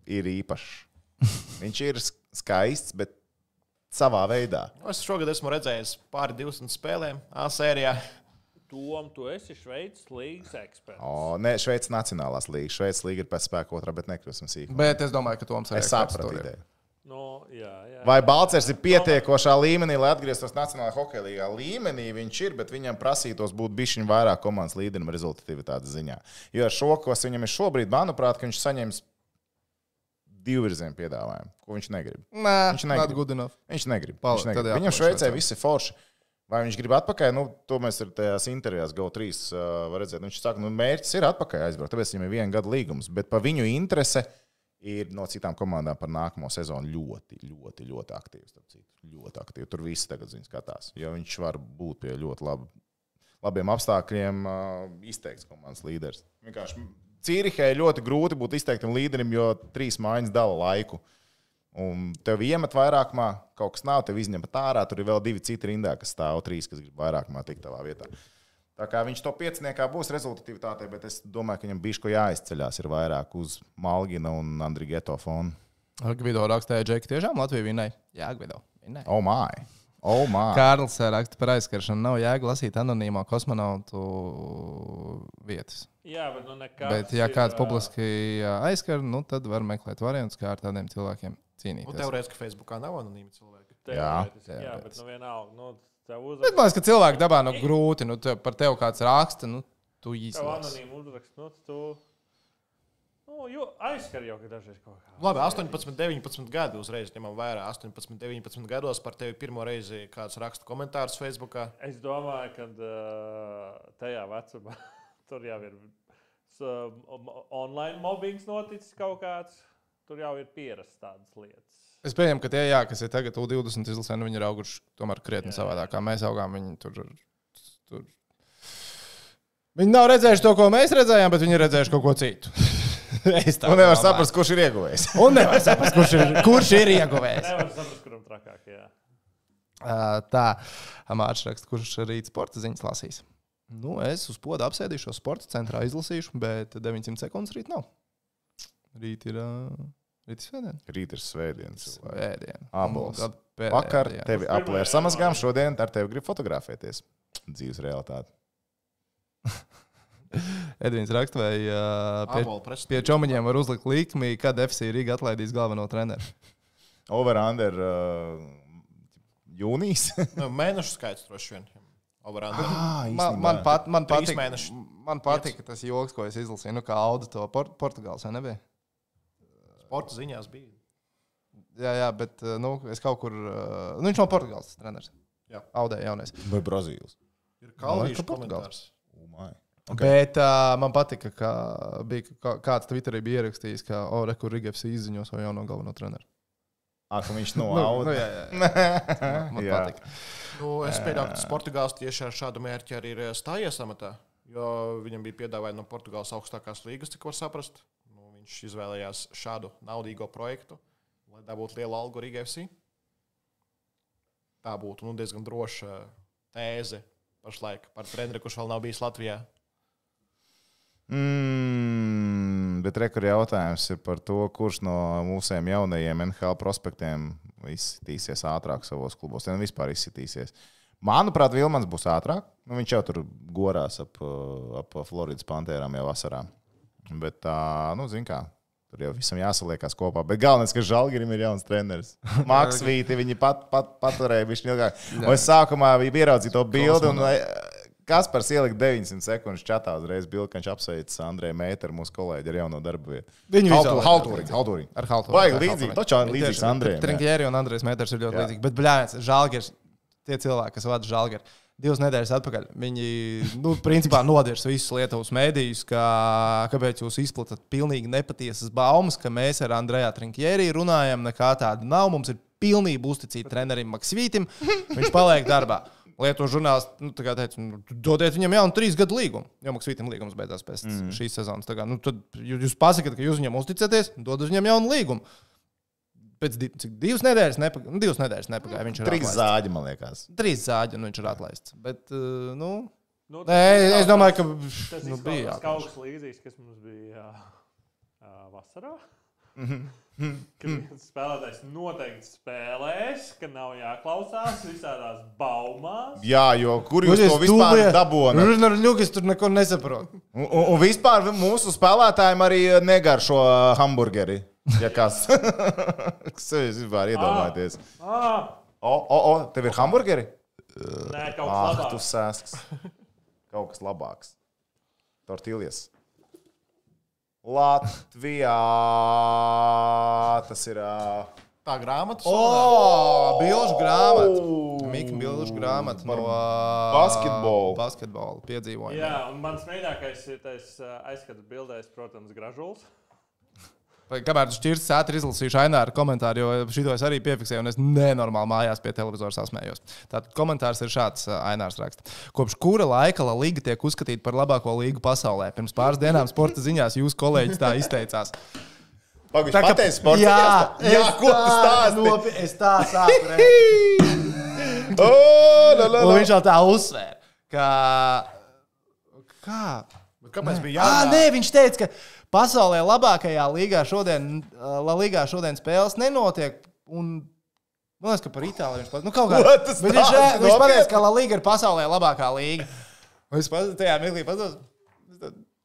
ir īpašs. *laughs* Viņš ir sk- skaists, bet savā veidā. Nu, Es šogad esmu redzējis pāri 200 spēlēm A sērijā. Tom, tu esi Šveices līnijas eksperts. O, nē, Šveices Nacionālās līnijas. Šveices līga ir pēc spēka otrā, bet nekļūsim sīkāk. Bet es domāju, ka Toms arī Es sapratu ideju. Nu, jā, jā. Vai Balčers ir pietiekošā līmenī, lai atgrieztos Nacionālajā hokeja līgā? Līmenī viņš ir, bet viņam prasītos būt bišķiņš vairāk komandas līderim rezultatīvitātes ziņā. Jo ar šo, kas viņam ir šobrīd, manuprāt, ka viņš saņems divu virzienu piedāvājumu, ko viņš negrib. Nē, Viņš viņš negrib. negrib. Good enough. Viņš negrib. Pal- Viņš negrib. Viņam Šveicē viss ir forši. Vai viņš grib atpakaļ? Nu, to mēs ar tajās intervijās GO3 uh, redzēt. Viņš saka, ka nu, mērķis ir atpakaļ aizbraukt. Tāpēc viņam ir viena gada līgums. Bet pa viņu interese ir no citām komandām par nākamo sezonu ļoti, ļoti, ļoti aktīvs. Ļoti aktīvi. Tur viss tagad zina, skatās. Jo viņš var būt pie ļoti labi, labiem apstākļiem, uh, izteikts komandas līderis. Vienkārši Cīrihē ļoti grūti būt izteiktam līderim, jo trīs mājiņas dala laiku. Un tev iemet vairākumā, kaut kas nav, tev izņem pat ārā. Tur ir vēl divi citi rindā, kas stāv trīs, kas grib vairākumā tikt tavā vietā. Tā kā viņš to pieciniekā būs rezultatīvitātei, bet es domāju, ka viņam bija ko jāizceļās ir vairāk uz Malgina un Andrija Geto fonu. Gvido rakstīja, Džeki, tiešām Latvija vinnēja. Jā, Gvido. Vinnēja. Oh, my! Oh, my! Kārlis raksta par aizskaršanu. Nav jēga lasīt anonīmo kosmonautu vietas. jā, bet nu. Bet, ja kāds ir, publiski aizskar, nu, tad var meklēt variantus, kā ar tādiem cilvēkiem Nu, cīnīties. Teorētiski Facebookā nav anonīmi cilvēki. teorētiski, Jā, Jā, bet nu vienalga. Nu, tev Bet man liekas, ka cilvēki dabā nu grūti. Nu, te, par tevi kāds raksta, nu, tu tev īstenībā. anonīmi uzrakst. Nu, tu, nu, jo aizskar jau, ka dažreiz kaut kā. Labi, 18, 19 gadi uzreiz ņemam vērā. 18, 19 gados par tevi pirmo reizi kāds raksta komentārus Facebookā. Es domāju, ka uh, tajā vecumā *laughs* tur jau ir um, online mobbings noticis kaut kāds. Tur jau ir pierasts tādas lietas. Es pieņemu, ka tie, jā, kas ir tagad U20 izlasē, nu, viņi ir auguši tomēr krietni savādāk. Kā mēs augām, viņi tur. tur. Viņi nav redzējuši to, ko mēs redzējām, bet viņi ir redzējuši kaut ko citu. *laughs* es tā Un nevar domāju. saprast, kurš ir ieguvējis. *laughs* Un nevar saprast, kurš ir, kurš ir ieguvējis. Nevar saprast, kuram trakāk. Jā. Uh, tā, Mārcis raksta, kurš rīt sporta ziņas lasīs. Nu, es uz poda apsēdīšos sporta centrā, izlasīšu, bet 900 sekundes rīt nav. Rīt ir. Uh, Rīt ir svētdiena. Rīt ir svētdienas. Svētdiena. Tad pēdējā Vakar tevi aplēja samazgām, šodien ar tevi grib fotografēties. Dzīves realitāte. *laughs* Edvins raksta, vai uh, pie, presē. pie čomiņiem var uzlikt likmi, kad FC Riga atlaidīs galveno treneru. *laughs* over-under uh, jūnijas. *laughs* Nu, mēnešu skaits droši vien. Ah, Man, man, pat, man, patika, man patika tas joks, ko es izlasīju. Nu, kā Auda to Port Portugāles, vai nebija? Sporta ziņās bija. Jā, jā, bet uh, nu, es kaut kur. Uh, nu, viņš no Portugāles treneris. Jā. Audē jaunais. Vai Brazīlijas? Ir Man kalvīšu liekas, ka Portugāls. komentārs. Okay. Bet uh, man patika, ka bija kā- kāds Twitterī bija ierakstījis, ka Ore, kur Rigafs izziņo savu jauno galveno treneru. Ah, ka viņš no *laughs* Nu, auda. nu, jā, jā, jā. *laughs* Man Jā. patika. Nu, es pieļauju, ka tas Portugāls tieši ar šādu mērķi arī ir eh, stājies amatā. Jo viņam bija piedāvājumi no Portugāles augstākās līgas, cik var saprast. Nu, viņš izvēlējās šādu naudīgo projektu, lai dabūtu lielu algu Rīgā FC. Tā būtu nu, diezgan droša tēze pašlaik par treneru, kurš vēl nav bijis Latvijā. Mm, bet rekur jautājums ir par to, kurš no mūsu jaunajiem NHL prospektiem izsitīsies ātrāk savos klubos. Vai vispār izsitīsies. Manuprāt, Vilmans būs ātrāk. Nu, viņš jau tur gorās ap, ap Floridas pantērām jau vasarā. Bet tā, nu, zin kā. Tur jau visam jāsaliekās kopā. Bet galvenais, ka Žalgirim ir jauns treneris. *laughs* Maksvīti viņi pat, pat, paturēja viņš ilgāk. Un es sākumā biju ieraudzījis to bildi. Un, Kas par ielikt 900 sekundes čatā uzreiz bildi, ka viņš apsveic Andreju Mēteru, mūsu kolēģi, ar jauno darbu vietu. Viņu. Haltūriņš, Haltūriņš. Ar Haltu. Vajag līdzīgi, taču līdzīgs Andrejam, jā. Trinkjēri un Andrejs Mēters ir ļoti līdzīgi. Bet, blēņas, Žalgers, tie cilvēki, kas vada Žalgeru, divas nedēļas atpakaļ, viņi, nu, principā nodirs visus Lietuvas mēdījus, ka, kāpēc jūs izplatāt pilnīgi nepatiesas baumas, ka mēs ar Andreju Trinkjēri runājam, nekā tāda nav. Mums ir pilnība uzticīta trenerim Maksvītam. Viņš paliek darbā. Lietuvas žurnālisti nu, teica, nu, dodiet viņam jaunu trīs gadu līgumu. Jo Maksvītam līgums beidzās pēc mm. šīs sezonas. Kā, nu, tad jū- jūs pasakāt, ka jūs viņam uzticaties, dodat viņam jaunu līgumu. Pēc di cik, divas nedēļas nepagāja. Nu, divas nedēļas nepagāja. Viņš ir Trīs zāģi, man liekas. Trīs zāģi, un viņš ir atlaists. Bet, uh, nu, Nu, nē, es domāju, ka tas nu, nu, bija bija kaut kas līdzīgs, kas mums bija uh, vasarā. Mhm. Kad viens spēlētājs noteikti spēlēs, ka nav jāklausās visādās baumās. Jā, jo kur jūs to vispār dabūjāt? Ļugas tur neko nesaprot. Un, un un vispār mūsu spēlētājiem arī negaršo hamburgeri. Ja kas? *laughs* Kas jūs vispār iedomājaties? Ah, O, o, o, tev ir hamburgeri? nē, kaut Ah, kas tu labāks. sēsks. Kaut kas labāks. Tortiljas. Latvijā tas ir. ā, Tā grāmata. O, bilžu grāmata. Mika bilžu grāmata no ā, basketbolu. basketbola piedzīvojuma. Jā, un mans mīļākais ir tas uh, aizskatu bildēs, protams, gražulis. Kamēr tu šķirs ātri izlasīšu Aināru komentāru, jo šito es arī piefiksēju, un es nenormāli mājās pie televizora sasmējos. Tātad komentārs ir šāds, ā, Ainārs raksta. Kopš kura laika La Liga tiek uzskatīta par labāko līgu pasaulē? Pirms pāris dienām sporta ziņās jūs kolēģis tā izteicās. Pagaidzi, Tā kā- pateici sports. jā, jā, es ko tu tā stāsti? nopi- Es tā sāku redzēt. *laughs* O, la, la, Un la. viņš jau tā uzsvēra, ka. Kā? Kāpēc bija Jā, jārunā? nē, viņš teica, ka pasaulē labākajā līgā šodien, uh, La līgā šodien spēles nenotiek. Un, man liekas, ka par Itāliju viņš pateica, nu, kaut kā Ko tas Bet viņš, tāds? viņš pateica, ka La līga ir pasaulē labākā līga. Es pat tajā mirklī patos.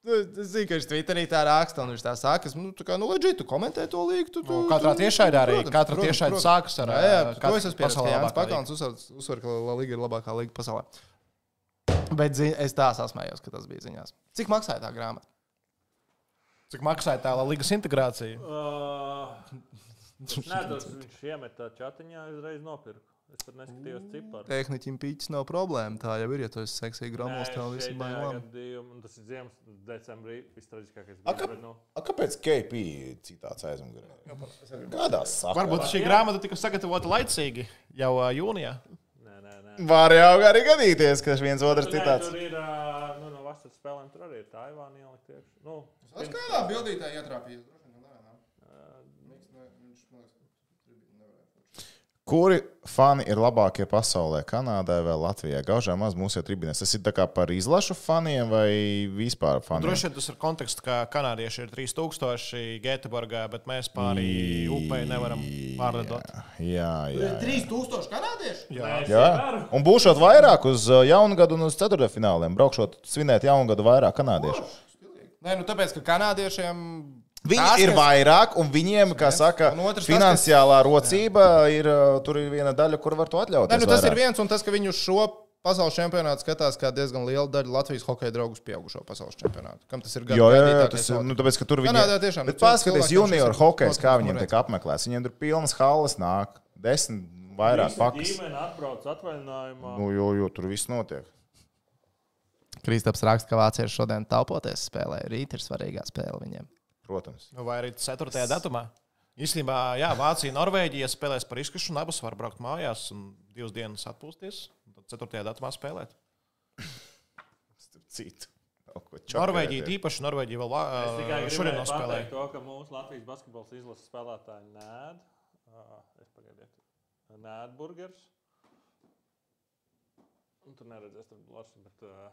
Nu, es zinu, ka viņš Twitterī tā raksta, un viņš tā saka, ka, nu, tā kā, nu, leģit, tu komentē to līgu. Tu, tu, Nu, katrā tiešraidē arī. protams, Katra protams. sākas ar, Jā, jā, ā, to es esmu pieredzējis. pasaulē Jānis labākā Pakauns uzsver, ka La Liga ir labākā liga pasaulē. Bet es tā sasmējos, ka tas bija ziņās. Cik maksāja tā grāmata? Cik maksāja tā līgas integrācija? Uh, Nē, tas viņš iemeta čatiņā, uzreiz nopirka. Es pat neskatījos ciparu. Tehniķim pīķis nav problēma. Tā jau ir, ja tu esi seksīgi gramols, tev viss ir bailām. Tas ir ziemas, decembrī, vistraģiskākais. A, ka- bet, nu, A, kāpēc KP citāts aizmugurē? Kādās sakās? Varbūt šī grāmata tika sagatavota laicīgi jau ā, jūnijā. Nē, nē, nē. Var jau arī gadīties, ka viens otrs Tur, citāts. Tur ir ā, nu, no vasaras spēlēm, tur arī ir Taivāna ielikt iekšā. Nu, Tas kādā bildītē ietrāpījās? Kuri fani ir labākie pasaulē? Kanādā vai Latvijā? Gaužā maz mūsu jau tribīnēs. Tas ir par izlašu faniem vai vispār faniem? Droši vien tas ir konteksts, ka kanādieši ir 3000 Gēteburgā, bet mēs pāri upei nevaram pārlidot. Jā, jā. jā. 3000 kanādieši? Jā. jā. Un būšot vairāk uz uh, jaungadu un uz ceturtdaļfināliem. Braukšot svinēt jaungadu vairāk kanādiešu. Nē, nu tāpēc, ka kanādiešiem Viņi Tas, ir kas- vairāk, un viņiem, kā saka, finansiālā rocība ir uh, tur ir viena daļa, kur var to atļauties. Nē, nu, tas vairāk. ir viens, un tas, ka viņi uz šo pasaules čempionātu skatās kā diezgan liela daļa Latvijas hokeja draugus pieaugušo pasaules čempionātu. Kam tas ir Jo, jā, jā, gaidītākais tas ir. Nu, tāpēc, ka tur viņi Kanādā tiešām, Bet paskaties, junior hokejs, kā viņiem tiek apmeklēts. Viņiem tur pilnas halles nāk, desmit vairāk pakas. ģimene atbrauc atvaļinājumā. Nu, jo, jo tur viss notiek. Kristaps raksta, ka vācieši šodien taupoties spēlē. Rīt ir svarīgā spēle viņiem. Protams. Nu, vai arī 4. datumā. Īstenībā, jā, Vācija, Norvēģija spēlēs par izkašanu, abas var braukt mājās un divas dienas atpūsties. un Tad 4. datumā spēlēt. Starp citu. Norvēģija, īpaši Norvēģija, vēl Es gribēju šodien nospēlēja. to, ka mūsu Latvijas basketbola izlases spēlētāji nēd. ā, Es pagaidiet. Nēd burgers. Un tur neredzēs, tur blakus, bet. Uh,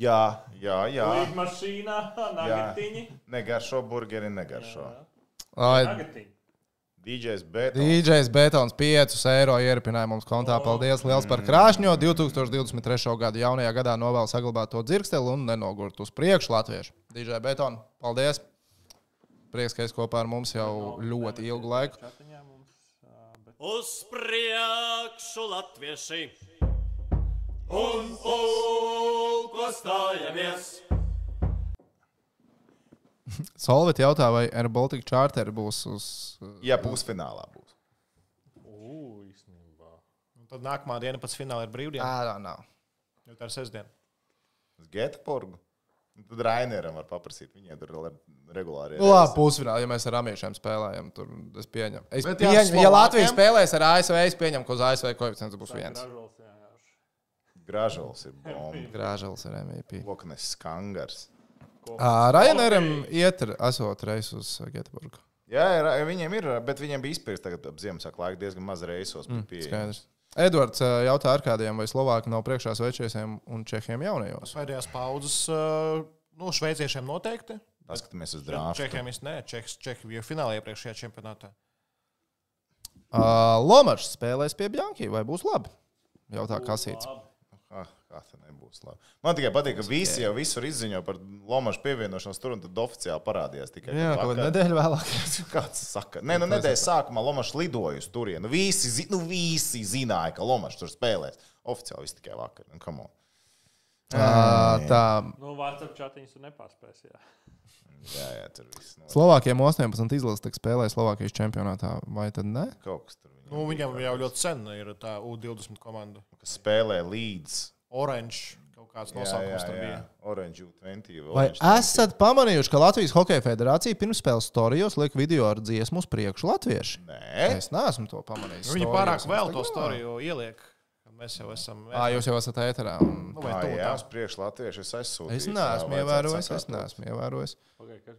Jā, jā, jā. Līdz mašīnā, nagatiņi. Negaršo burgeri, negaršo. Ai, Nagatiņi. DJs bet. DJs Betons 5 eiro ieripināja mums kontā. Paldies liels par krāšņo 2023. gada jaunajā gadā novēl saglabāt to dzirksteli un nenogurt uz priekšu latviešu. DJ Beton, paldies! Prieks, ka esi kopā ar mums jau ļoti ilgu laiku. Uz priekšu latvieši un pulko stājamies. *laughs* Solvit jautā, vai Air Baltica Charter būs uz. Ja pusfinālā būs. Ū, īstenībā. Un Tad nākamā diena pēc fināla ir brīvdiena. Ārā nav. Jo tā ir sestdiena. Uz Getburgu. Tad Raineram var paprasīt. Viņiem tur ir regulāri. Nu, labi, pusfinālā, ja mēs ar amiešiem spēlējam, tur es pieņemu. Es Bet pieņemu, ja Latvija spēlēs ar ASV, es pieņemu, ka uz ASV koeficients būs viens. Vienkārši. Gražuls ir bomba. Grāžels ir MVP. Loknes skangars. Raineram iet ar esot reisu uz Göteborgu. Jā, ir, viņiem ir, bet viņiem bija izpirkts tagad ap Ziemassvētku laiku diezgan maz reisos. Mm. Edvards jautā ar kādiem, vai Slovāki nav priekšā svečiesiem un Čehiem jaunajos. Pēdējās paudzes, nu, šveiciešiem noteikti. Paskatāmies uz drāmu. Čehiem es ne, Čehs, Čehi bija finālā iepriekšējā čempionātā. Uh, Lomačs spēlēs pie Bjanki, vai būs labi? Jautā Kasīts. Ah, kā tā nebūs labi. Man tikai patīk, ka visi jau visur izziņo par Lomaču pievienošanos tur, un tad oficiāli parādījās tikai Jā, kaut kāda nedēļa vēlāk. *laughs* Kāds saka? Nē, nu nedēļas sākumā Lomačs lidoja uz turieni. Nu, visi, zi- nu, visi zināja, ka Lomačs tur spēlēs. Oficiāli viss tikai vakar. Nu, come on. Uh, tā Nu, WhatsApp chatiņus tu nepārspēsi. Jā. Jā, jā, tur viss. Slovākiem 18 izlases tik spēlē Slovākijas čempionātā, vai tad ne? kaut kas tur Nu, viņam jau ļoti sen ir tā U20 komanda. kas spēlē līdz. Orange kaut kāds Jā, nosaukums jā, tur jā. bija. Orange U20. Vai Orange 20. esat pamanījuši, ka Latvijas Hokeja federācija pirmspēles storijos liek video ar dziesmu uz priekšu latvieši? Nē, Es neesmu to pamanījis. Viņi storijos pārāk vēl to storiju ieliek. Mēs jau esam. Ā, jūs jau esat ēterā. Un... Nu, vai Ā, tuvu jā, tam. uz priekšu latviešu es aizsūtīju. Es neesmu ievērojis, es neesmu ievērojis.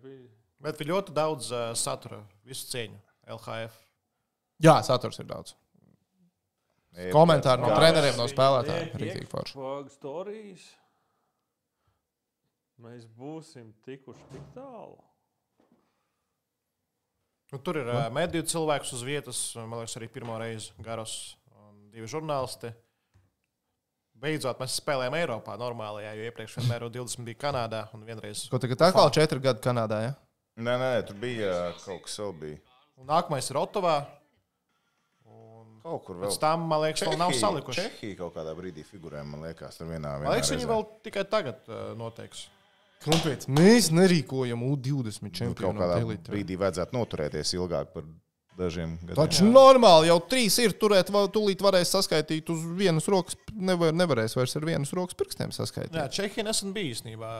Bija? Bet ir ļoti daudz uh, satura, visu cieņu. LHF. Jā, saturs ir daudz. Komentāri no treneriem, no spēlētājiem. Rītīgi forši. Fog stories. Mēs būsim tikuši tik tālu. Nu, tur ir uh, mediju cilvēks uz vietas, man liekas, arī pirmo reizi garos un divi žurnālisti. Beidzot, mēs spēlējām Eiropā normālajā, jo iepriekš vienmēr U20 bija Kanādā un vienreiz. Ko tagad atkal četri gadi Kanādā? Ja? Nē, nē, tur bija kaut kas vēl bija. Un nākamais ir Otovā. Kaut kur vēl. Pēc tam, man liekas, vēl nav salikuši. Čehija kaut kādā brīdī figurē, man liekas, tur vienā. Man liekas, viņi vēl tikai tagad uh, noteiks. Kāpēc? Mēs nerīkojam U20 Nu, kaut čempionu kādā elitē. brīdī vajadzētu noturēties ilgāk par dažiem gadiem. Taču normāli jau trīs ir turēt, tūlīt varēs saskaitīt uz vienas rokas. Nevar, nevarēs vairs ar vienas rokas pirkstiem saskaitīt. Jā, Čehija nesen bija īstenībā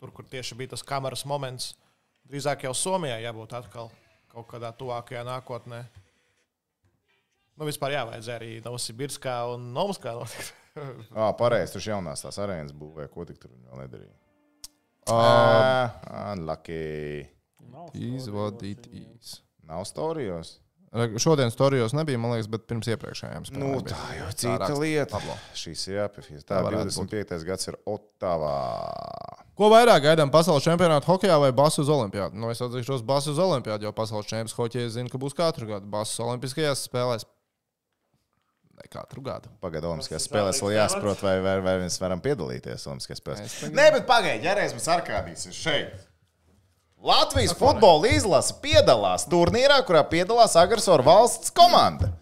tur, kur tieši bija tas kameras moments. Drīzāk jau Somijā jābūt atkal kaut kādā tuvākajā nākotnē. Nu, vispār jāvajadzēja arī Novosibirskā un Nomuskā notikt. *laughs* Ah, pareizi, tur jaunās tās arēnas būvēja, ko tik tur vēl nedarīja. Uh, Ah, unlucky. Is what it is. Nav storijos. Šodien storijos nebija, man liekas, bet pirms iepriekšējām spēlēm. Nu, tā jau Tā cita raksta lieta. Pablo. Šīs ir jāpiefīs. Tā Tā varētu 25. gads ir Otavā. Ko vairāk gaidām pasaules čempionātu hokeja vai basu uz olimpiādu? Nu, es atzīšos basu uz olimpiādu, jo pasaules čempions hokeja zina, ka būs katru gadu. Basu olimpiskajās spēlēs. Katru gadu. Pagaidā, Olimpiskajās spēlēs vēl jāsaprot, vai, vai, vai mēs varam piedalīties Olimpiskajās spēlēs. tagad- Nē, bet pagaidi, ja reiz mums arkādīs ir šeit. Latvijas futbola izlase piedalās turnīrā, kurā piedalās agresoru valsts komanda.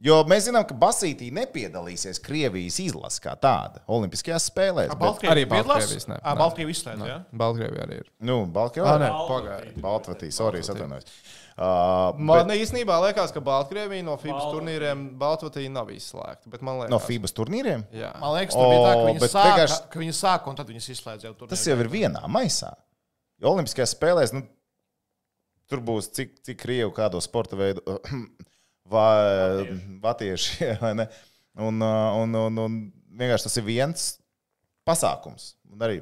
Jo mēs zinām, ka Basītī nepiedalīsies Krievijas izlase kā tāda Olimpiskajās spēlēs. bet- arī? Baltkrievijas Nē. Baltkrievija izslēdz, jā? Baltkrievija arī ir. Nu, Ah, Baltkrievija. nē, Baltkrievija. pagaidiet. Baltvātija, sorry, atvainojos. Uh, Man bet īstenībā liekas, ka Baltkrievija no FIBA Baltkrievija. turnīriem Baltvātija nav izslēgta. Bet man liekas, no FIBA turnīriem? Jā. Man liekas, tur bija tā, ka viņi sāka, vienkārši- ka viņi sāka un tad viņas izslēdz jau tur. Tas jau ir vienā maisā. Jo Olimpiskajās spēlēs nu, tur būs cik, cik krievu kādo sporta veidu, *clears throat* vai vatieši. *laughs* vai ne? Un, uh, un, un, un vienkārši tas ir viens pasākums. Un arī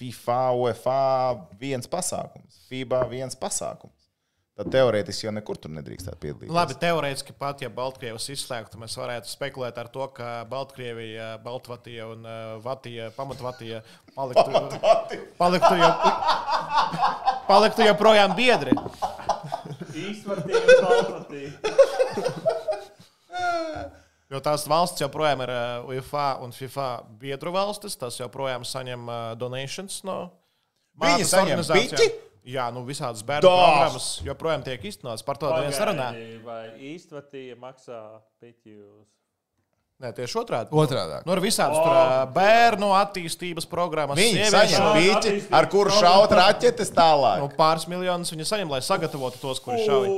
FIFA, UEFA viens pasākums, FIBA viens pasākums. Tad teorētiski jau nekur tur nedrīkstētu piedalīties. Labi, teorētiski pat, ja Baltkrievijas izslēgtu, mēs varētu spekulēt ar to, ka Baltkrievija, Baltvātija un uh, Vatija, Pamatvatija paliktu, paliktu, jau, paliktu joprojām biedri. Īstenībā Baltkrievija. Jo tās valsts joprojām ir uh, UEFA un FIFA biedru valstis, tas joprojām saņem uh, donations no Viņi mātes saņem organizācijām. Jā, nu visādas bērnu Dah! programmas joprojām tiek iztenotas. Par to neviens nerunā. Vai īstenībā maksā piķus? Nē, tieši otrādi. Otrādāk. Nu, ir visādas tur, ā, bērnu attīstības programmas. Viņi sieviešu- saņem pīķi, ar kuru šaut raķetes tālāk. Nu, pāris miljonus viņi saņem, lai sagatavotu tos, kuri šauj.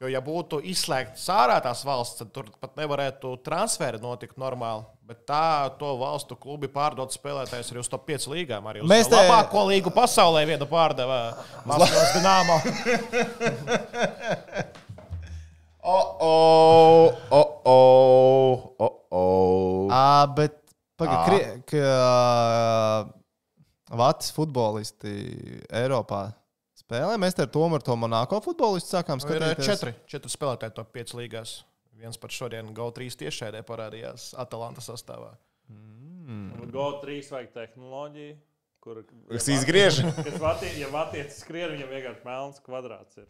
Jo, ja būtu izslēgts ārā tās valsts, tad tur pat nevarētu transferi notikt normāli. Bet tā to valstu klubi pārdod spēlētājus arī uz to piecu līgām. Arī uz Mēs te... labāko līgu pasaulē vienu pārdeva Maskavas Dienāmo. Oh, oh, oh, oh, oh, oh. À, bet pagaidi, ka Vācijas futbolisti Eiropā spēlē. Mēs te ar to ar to Monako futbolistu sākām Ir ā, skatīties. četri, četri spēlētāji to piecu līgās. Viens pat šodien GO3 tiešēdē parādījās Atalanta sastāvā. GO3 vajag tehnoloģiju, kur. Kas izgriež? Kas vatie, ja vatietis skrien, viņam vienkārši melns kvadrāts ir.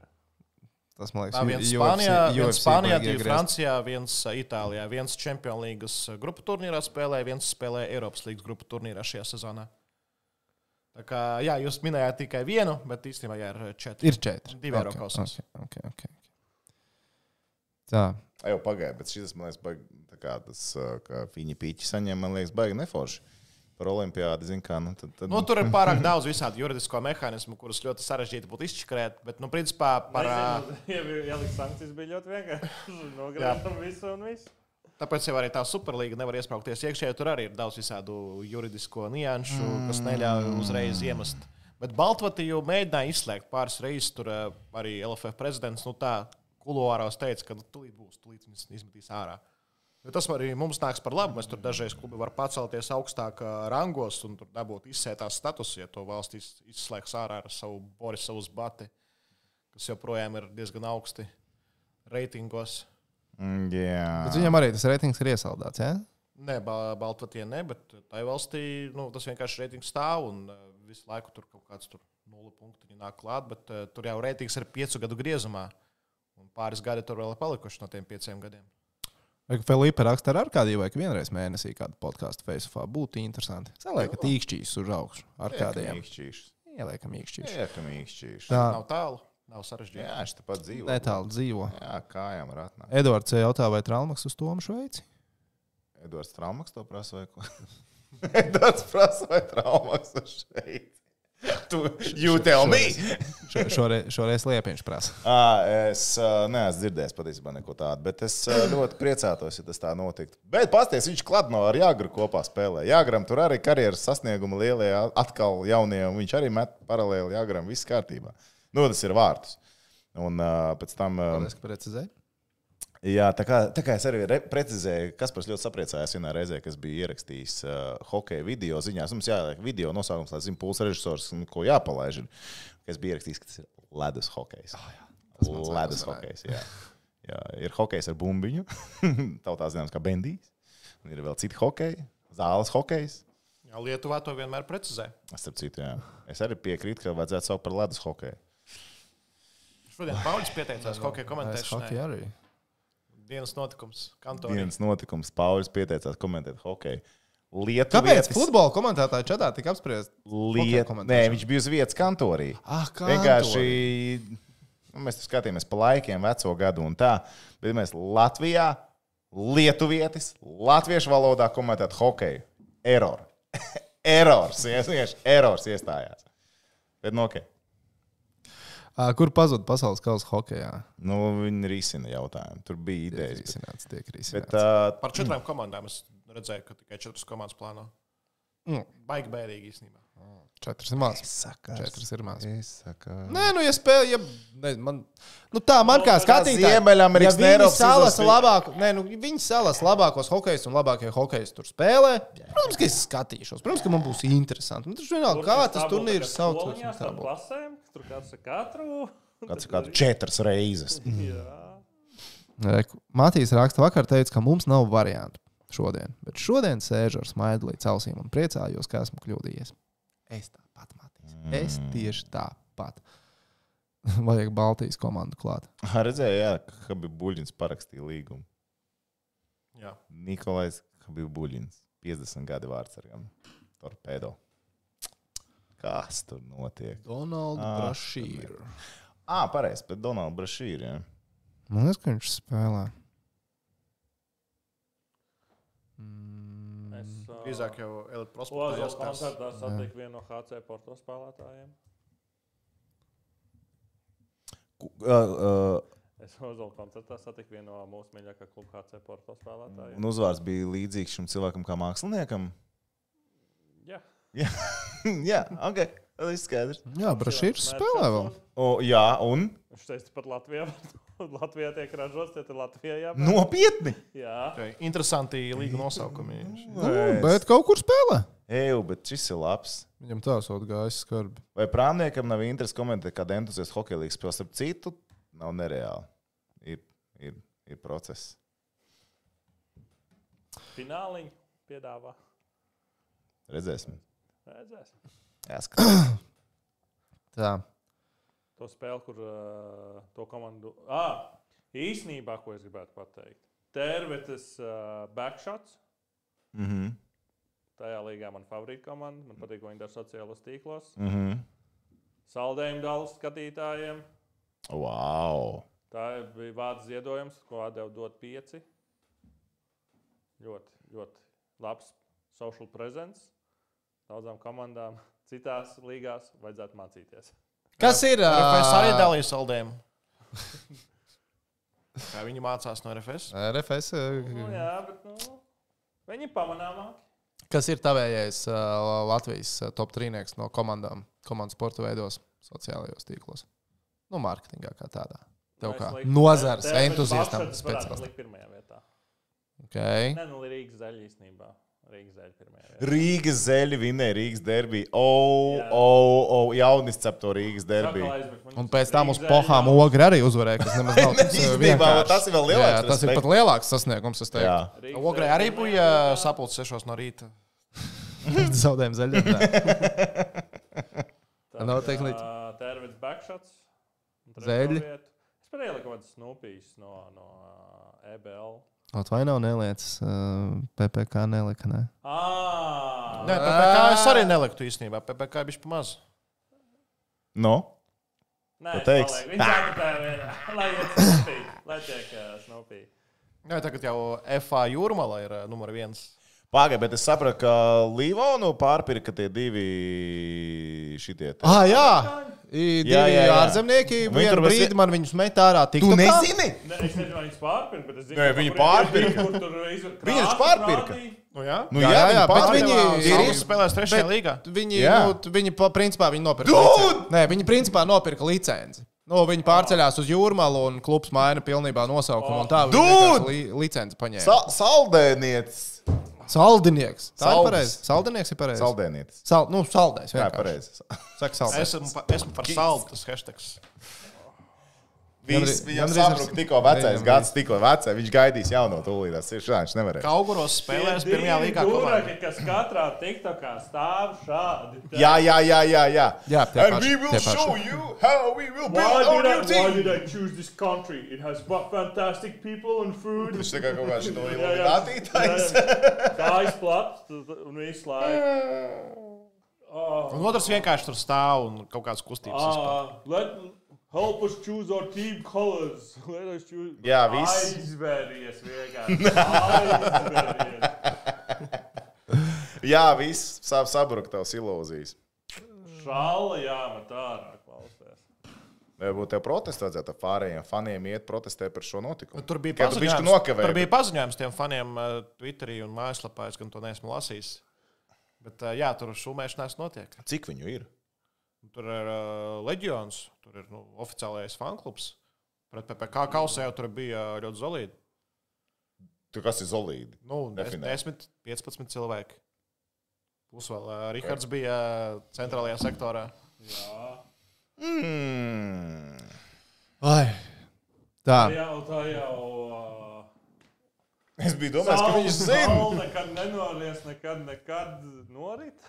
Tas man viens UFC Spānijā, viens UFC Spānijā baigi divi iegriezt. Francijā, viens Itālijā, viens Champions League grupu turnīrā spēlē, viens spēlē Eiropas līnijas grupu turnīrā šajā sezonā. Tā kā, jā, jūs minējāt tikai vienu, bet īstenībā jā, ir četri. Ir četri. Divi Ok, Eiropausās. ok, ok, ok. Tā. Jau pagāja, bet šis man liekas, baigi, tā kā tas, uh, ka viņi pīķi saņem, man liekas, baigi neforši. Par olimpiādu, zin kā, nu, tad, tad, Nu, tur ir pārāk daudz visādi juridisko mehānismu, kurus ļoti sarežģīti būtu izšķirēt. Bet, nu, principā, par, ā, *laughs* Ja bija jāliek sankcijas, bija ļoti vienkārši. *laughs* Nogriežam visu un visu. Tāpēc jau arī tā superlīga nevar iesprāgties iekšā, jo tur arī ir daudz visādu juridisko nianšu, kas neļauj uzreiz iemest. Bet Baltkrieviju mēģināja izslēgt pāris reizes. Tur ā, arī LFF prezidents nu, tā kuluāros teica, ka nu, tūlīt būs, tūlīt izmetīs ārā. Jo tas arī mums nāks par labu. Mēs tur dažreiz klubi var pacelties augstāk ā, rangos un dabūt izsētās statusu, ja to valsts iz- izslēgs ārā ar savu Borisovas bati, kas joprojām ir diezgan augsti reitingos. Mm, jā. Bet viņam arī tas reitings ir iesaldēts. Ja? Nē, Ba- Baltkrievijā ne, bet tai valstī nu, tas vienkārši reitings stāv un uh, visu laiku tur kaut kāds tur nulle punkti nāk klāt, bet uh, tur jau reitings ir piecu gadu griezumā. Un pāris gadi tur vēl ir palikuši no tiem pieciem gadiem. Vai Filipa raksta ar kādiem vai ka vienreiz mēnesī kādu podkāstu Facebookā būtu interesanti. Saliekat īkšķīs uz augšu ar kādiem. Ieliekam īkšķīs. Jā, ka mīkšķīšs. Tā, Nav tālu, nav sarežģīti. Jā, viņš tepat dzīvo. netālu dzīvo. Jā, kājām var atnākt. Edvards jautā, vai Traumas uz Tomu Šveici? Edvards Traumaks to prasa vai ko? *laughs* Edvards prasa vai Traumaks uz šeit. Tu, you tell me! Šo- Šoreiz, šoreiz Liepiņš prasa. À, es neesmu dzirdējis patiesībā neko tādu, bet es ļoti priecātos, ja tas tā notiktu. Bet pasties, viņš kladno ar Jāgru kopā spēlē. Jāgram tur arī karjeras sasniegumi lielie, atkal jaunie, un viņš arī met paralēli Jāgram, viss kārtībā. Nu, tas ir vārtus. Un uh, pēc tam. Uh, Paldies, ka precizēji. Jā, tā kā, tā kā es arī re- precizēju, kas par ļoti sapriecājās vienā reizē, kas bija ierakstījis uh, hokeja video ziņās. Mums jāieliek video nosaukums, lai zinātu, pūles režisors, un ko jāpalaiž. ir, Kas bija ierakstījis, ka tas ir ledus hokejs. Oh, ledus hokejs. Jā. Jā, ir hokejs ar bumbiņu. *laughs* Tautā zināms, kā bendijs. Un ir vēl citi hokeji, zāles hokejs. Jā, Lietuvā to vienmēr precizē. Es, citu, jā. es arī piekrītu, ka vajadzētu saukt par ledus hokeju. Šodien Pauļs pieteicās hokeja komentēšanai. arī. Dienas notikums. Kantorī. Viens notikums, Pauļs pieteicās komentēt hokeju. Lietu Kāpēc futbola komentētāji čatā tika apspriest? Liet... Hokeja Nē, viņš bija uz vietas kantorī. Ah, kā Vienkārši nu, mēs skatījāmies pa laikiem, veco gadu un tā. Bet mēs Latvijā, Lietuvietis, latviešu valodā komentēt hokeju. Error. *laughs* Errors, vienkārši errors iestājās. Bet, nu, ok. Kur pazuda pasaules kausa hokeja? Nu, viņi risina jautājumu. Tur bija. Bet, risināts, tiek bet, risināts. uh, Par četrām *clears throat* komandām es redzēju, ka tikai četras komandas plāno. Nu. Baigi bēdīgi īstenībā. Četras ir maz. Sakas. Četras ir maz. Sakas. Nē, nu, ja spēlē, ja, ne, man, nu tā, man kā tā skatītājai, Ziemeļamerikas viņi Eiropas salas labāk, nē, nu, viņi salas labākos hokejus un labākie hokejus tur spēlē. Protams, ka es skatīšos. Protams, ka man būs interesanti. Nu, taču vienalga, kā tas turnīrs saucās. Tur kāds ar katru. *laughs* Kāds ir kādu četras reizes. *laughs* Matīs raksta vakar teica, ka mums nav variantu šodien. Bet šodien sēžu ar smaidu līdz ausīm un priecājos, ka esmu kļūdījies. Es tāpat, Matīs. Es tieši tāpat. *laughs* Vajag Baltijas komandu klāt. Redzēju, jā, ka bija Buļģins parakstīja līgumu. Jā. Nikolais bija Buļģins. 50 gadi vārdsargam. Torpedo. Kas tur notiek? Donalds Ah, Brašīrs. Ah, pareizi, bet Donalds Brašīrs. Ja. Man liekas, ka viņš spēlē. Ā, Drīzāk jau Elite Ozola jāskatās. koncertā satiku vienu no HC Porto spēlētājiem. Ku- Uh, uh, Es Ozola koncertā satiku vienu no mūsu mīļākā kluba HC Porto spēlētājiem. un uzvārds bija līdzīgs šim cilvēkam, kā māksliniekam. Jā, jā, *laughs* ok. Tas ir skaidrs. Jā, Brašīrs spēlē vēl. O, jā, un viņš teica, pat Latvijā, *laughs* Latvijā tiek ražots, tad Latvijā jā. nopietni. Jā, Okay. Interesanti līga nosaukumi. Nu, bet kaut kur spēlē. Eju, bet šis ir labs. Viņam tā sot gājis skarbi. Vai prāmniekam nav interesi komentēt, kāda entuziasta hokeja līnijas spēlē ar citu? Nav nereāli. Ir, ir, ir process. fināliņu piedāvā. Redzēsim. Redzēsim. Jāskatās. Tā. To spēli, kur uh, to komandu. Ah, īsnībā, ko es gribētu pateikt. Tervetes uh, backshots. mm -hmm. Tajā līgā man favorīta komanda. Man patīk, ko viņi dara sociālajos tīklos. mm -hmm. Saldējumu dalas skatītājiem. Wow! Tā bija vārds ziedojums, ko atdeva dot pieci. Ļoti, ļoti labs social presence. Daudzām komandām, citās līgās vajadzētu mācīties. Kas ir? RFS arī ā, dalīja saldējumu. *laughs* Kā viņi mācās no RFS? RFS. Nu, ā, jā, bet nu, viņi ir pamanāmāki. Kas ir tavējais ā, Latvijas ā, top trīnieks no komandām, komandas sporta veidos, sociālajos tīklos? Nu, mārketingā kā tādā. Tev kā nozares entuziastam speciālistam. likt pirmajā vietā. Okay. Nē, nu, Rīgas zaļa īstenībā. Rīgas zaļa pirmajā vietā. Rīgas zeļi vinēja Rīgas derbiju. O, Jā. o, o, jaunis cep to Rīgas derbiju. Un pēc tam uz pohām nav- ogri arī uzvarēja, kas nemaz *laughs* nav Īstenībā vienkāršs. tas ir vēl lielāks Jā, tas ir pat lielāks sasniegums, es Jā. teiktu. Zaļa arī bija sapulcs 6 no rīta. *laughs* *laughs* Tad, Noteikti līdz- ā, Tervets backshots. Zeļi. vietu. Pat ieliku kaut kādas snupijas no, no EBL. Ot, vai nav nelietas? ā, PPK nelika, ne? Ah, Nē, PPC es arī neliktu īstenībā. PPC bija pamaz. No? Nē, Ko teiks? Viņš ceturtajā vietā. Lai iet snupī. Lai tiek uh, snupī. Jā, tagad jau FA jūrmala ir ā, numur viens. Pagaidiet, bet es sapratu, ka Līvonu pārpirka tie divi šitie. te. Ah, jā! I, divi Jā, jā, jā. ārzemnieki. Vienu tur brīdi man viņus met ārā. Tu TikTokā. nezini? Ne, es nezinu, vai viņas pārpirka, bet es zinu, Nē, ka viņi pārpirka. krāsas pārpirka. Nu, jā, Nu, Jā, jā, jā, viņi bet viņi- ir- spēlēs trešajā līgā. Viņi, Jā. nu, viņi pa- principā viņi nopirka. Nē, viņi principā nopirka licenci. Nu, viņi pārceļās uz jūrmālu un klubs maina pilnībā nosaukumu. un Tā vienkārši li, licenci paņēma. Sa saldēnietis. Saldinieks. Tā ir Saldus. pareizi. Saldinieks ir pareizi. Saldēnietis. Sal, nu, saldējs. Jā, pareizi. Saka, saldējs. Esmu, pa- esmu par saldu tas hashtags. Viss viņam sabruka tikko vecais gads, tikko vecais. Viņš gaidīs jauno tūlīt. Tas ir šāds, viņš nevarēja. Kauguros spēlēs pirmajā līgā komandā. Dūraki, kas katrā tiktokā stāv šādi. te. Jā, jā, jā, jā. jā. Jā, tie And paši, we will paši. show you how we will build Why our new why team. did I choose this country? It has fa- fantastic people and food. Viņš tā kā kaut kā šito *laughs* Jā, jā. iluminatītājs. Kājas plats tu- tu- un visu *laughs* laiku. Oh, Un otrs vienkārši tur stāv un kaut kādas kustības. Help us choose our team colors. *laughs* Let us choose. Jā, viss. Aizveries vienkārši. *laughs* Aizveries. Jā, viss sāp sabrukt tavs ilūzijas. Šāla jāmet ārā, klausies. Varbūt tev protestēt vajadzētu ar pārējiem faniem iet protestēt par šo notikumu. Tur bija paziņojums, tur bija paziņojums tiem faniem uh, Twitterī un mājaslapā. Es gan to neesmu lasījis. Bet uh, jā, tur šūmēšanās notiek. Cik viņu ir? Tur ir uh, leģions, tur ir nu, oficiālais fanklubs. Pret PPC kausē jau tur bija ļoti zelīti. Tu kas ir zolīdi? Nu, Definē. 10, 15 cilvēki. Plus vēl uh, Rihards bija uh, centrālajā sektorā. Mm. Ai. Tā. Tā jau, tā jau. Uh, Es biju domājis, ka viņš zina. Saule nekad nenories, nekad, nekad norit.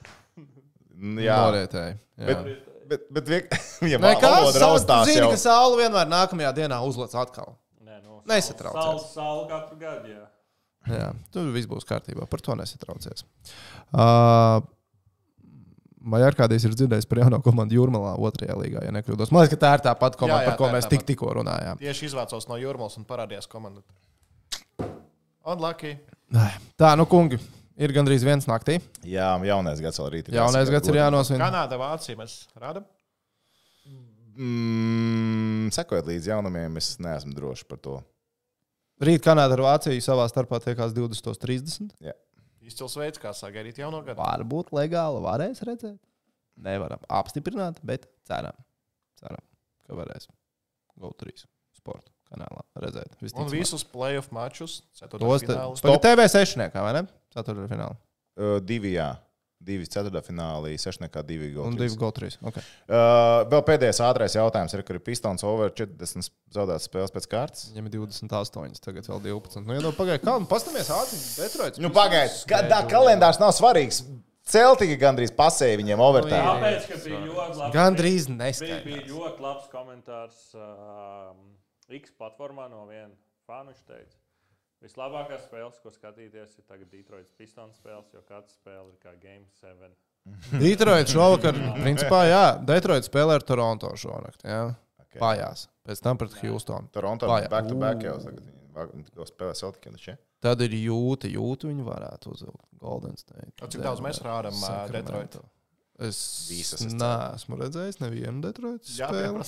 Jā, Norietēji. jā. bet, bet, bet viek- *laughs* viņam Nē, kā raustās zini, jau. ka saule vienmēr nākamajā dienā uzlec atkal. Nē, no, Nesatraucies. Saule, saule katru gadu, jā. Jā, tur viss būs kārtībā. Par to nesatraucies. Uh, Vai ar kādreiz ir dzirdējis par jauno komandu Jūrmalā, otrajā līgā, ja nekļūdos? Man liekas, ka tā ir tā pati komanda, Jā, jā, par ko mēs tik, tikko runājām. Tieši izvācos no Jurmālas un parādījās komanda. Unlucky. Tā, nu, kungi, ir gandrīz viens naktī. Jā, jaunais gads vēl rīt. ir Jaunais gads ir jānosvin. Kanāda, Vācija mēs rādām. Mm, sekojot līdz jaunumiem, es neesmu drošs par to. Rīt Kanāda ar Vāciju savā starpā tiekās 20.30. Izcils veids, kā sagaidīt jauno gadu. Varbūt legāli varēs redzēt. Nevaram apstiprināt, bet ceram, ceram ka varēs GO3 sporta kanālā redzēt. Un Visticamāk. visus playoff mačus, Tos te- ceturtdaļfinālus. Pagaid, TV sešniekā, vai ne? Ceturtdaļfinālā. Uh, divi, jā. Divi ceturtdaļfinālī, seši nekā divi Un goli. divi GO3. Okay. Uh, vēl pēdējais ātrais jautājums ir, kur ir Pistons over 40 zaudētas spēles pēc kārtas. Viņam ir 28, tagad vēl 12. Nu, ja nu, pagaidi, kā, nu, pastamies ātri, Detroits. Nu, pagaidiet, kādā kalendārs nav svarīgs. Celtīgi gandrīz pasēja viņiem overtime. Tāpēc, ka bija ļoti labi. Gandrīz Bija, bija neskaidrs. ļoti labs komentārs um, X platformā no viena fanu. Viņš teica, vislabākās spēles, ko skatīties, ir tagad Detroit Pistons spēles, jo katra spēle ir kā Game 7. *laughs* Detroits šovakar, principā, jā, Detroits spēlē ar Toronto šonakt. Jā. Okay. Pājās. Pēc tam pret Houstonu. Toronto Vajag. back to back jau tagad. Spēlē taču, ja? Tad ir jūta, jūta viņi varētu uzvilkt Golden State. O, cik daudz mēs rādām, Sacramento. Detroitu? Es Visas es neesmu redzējis nevienu Detroit Jā, spēli.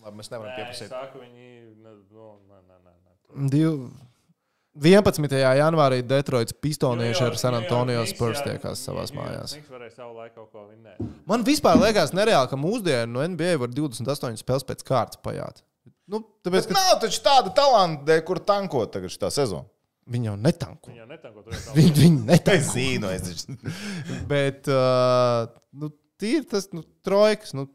Labi, mēs nevaram Nē, es pieprasīt. saku, viņi. Nu, nē, nē, nē, nē. Div... 11. janvārī Detroits pistonieši ar San Antonio Spurs tiekās York mājās. Knicks varēja savu laiku kaut ko vinnēt. Man vispār liekas nereāli, ka mūsdienu no NBA var 28 spēles pēc kārtas pajāt. Nu, tāpēc, Bet ka nav taču tāda talanta, kur tankot tagad šī sezona. viņi jau netanko. Viņi jau netanko *laughs* Viņi, viņi netanko. Es zinu, es taču. *laughs* Bet uh, nu, tīri tas nu, trojkas. Nu,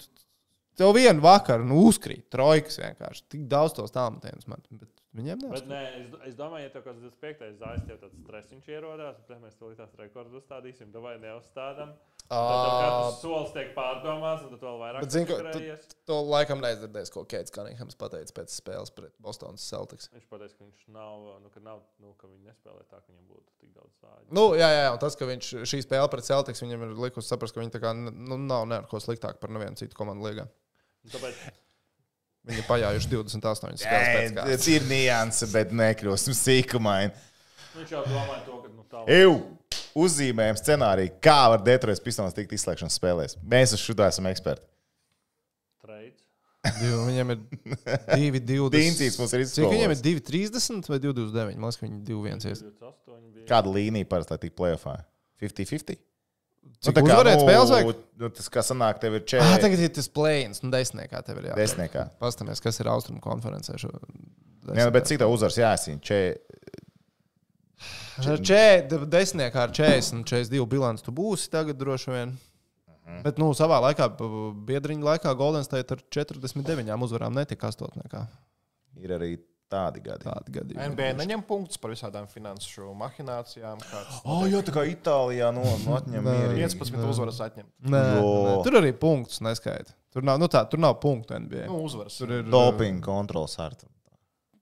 tev vienu vakaru nu, uzkrīt trojkas vienkārši. Tik daudz tos tālmetienus man. Bet viņiem nav. Bet nē, es, es domāju, ja tev kaut kāds 25. zāles, tev tāds stresiņš ierodās, tad mēs to tās rekordus uzstādīsim, vai neuzstādām. Tev katrs solis tiek pārdomāts, un tad vēl vairāk tu, uzkrājies. to laikam neizdzirdēs, ko Keits Kanīhams pateica pēc spēles pret Bostonas Celtics. Viņš pateica, ka viņš nav, nu, ka, nav, nu, ka viņi nespēlē tā, ka viņam būtu tik daudz zāļu. Nu, jā, jā, un tas, ka viņš šī spēle pret Celtics viņam ir likusi saprast, ka viņi tā kā, nu, nav ne ar ko sliktāk par nevienu citu komandu līgā. Tāpēc Viņi ir pajājuši 28 spēles pēc Nē, kārtas. Tas ir nianses, bet nekļūsim sīkumaini. viņš jau domāja to, ka, nu, tā Eju! Uzzīmējam scenāriju, kā var Detroit Pistons tikt izslēgšanas spēlēs. Mēs uz šo esam eksperti. trades. Divi, viņiem ir 2, 20. Dīncīs mums ir Cik viņiem ir izskolēts. 2, 30 vai 2, 29? Man liekas, ka viņi 2, 1 ies. 28 bija. Kāda līnija parasti tik playoffā? 50-50? Cik uzvarēt spēles vajag? Nu, tas, kā sanāk, tev ir Ah, 40. tagad ir tas plēns, nu, desmitniekā tev ir jāatver. Desmitniekā. Pastamies, kas ir Austrum konferencē. Šo... Jā, bet cik tev uzvars jāsīn? Če... Čē, desmitniekā ar 40, 42 bilanci tu būsi tagad droši vien. Bet, nu, savā laikā, biedriņa laikā, Golden State ar 49 uzvarām netika astotniekā. Ir arī tādi gadi. Tādi gadījumi. NBA neņem punktus par visādām finanšu mahinācijām. kāds Oh, jā, tā kā Itālijā no, no atņem mierīgi. 15 uzvaras atņemt. Nē, nē, tur arī punktus neskaita. Tur nav, nu, tā, tur nav punktu NBA. Nu, uzvaras. Tur ir Doping kontrols ar to.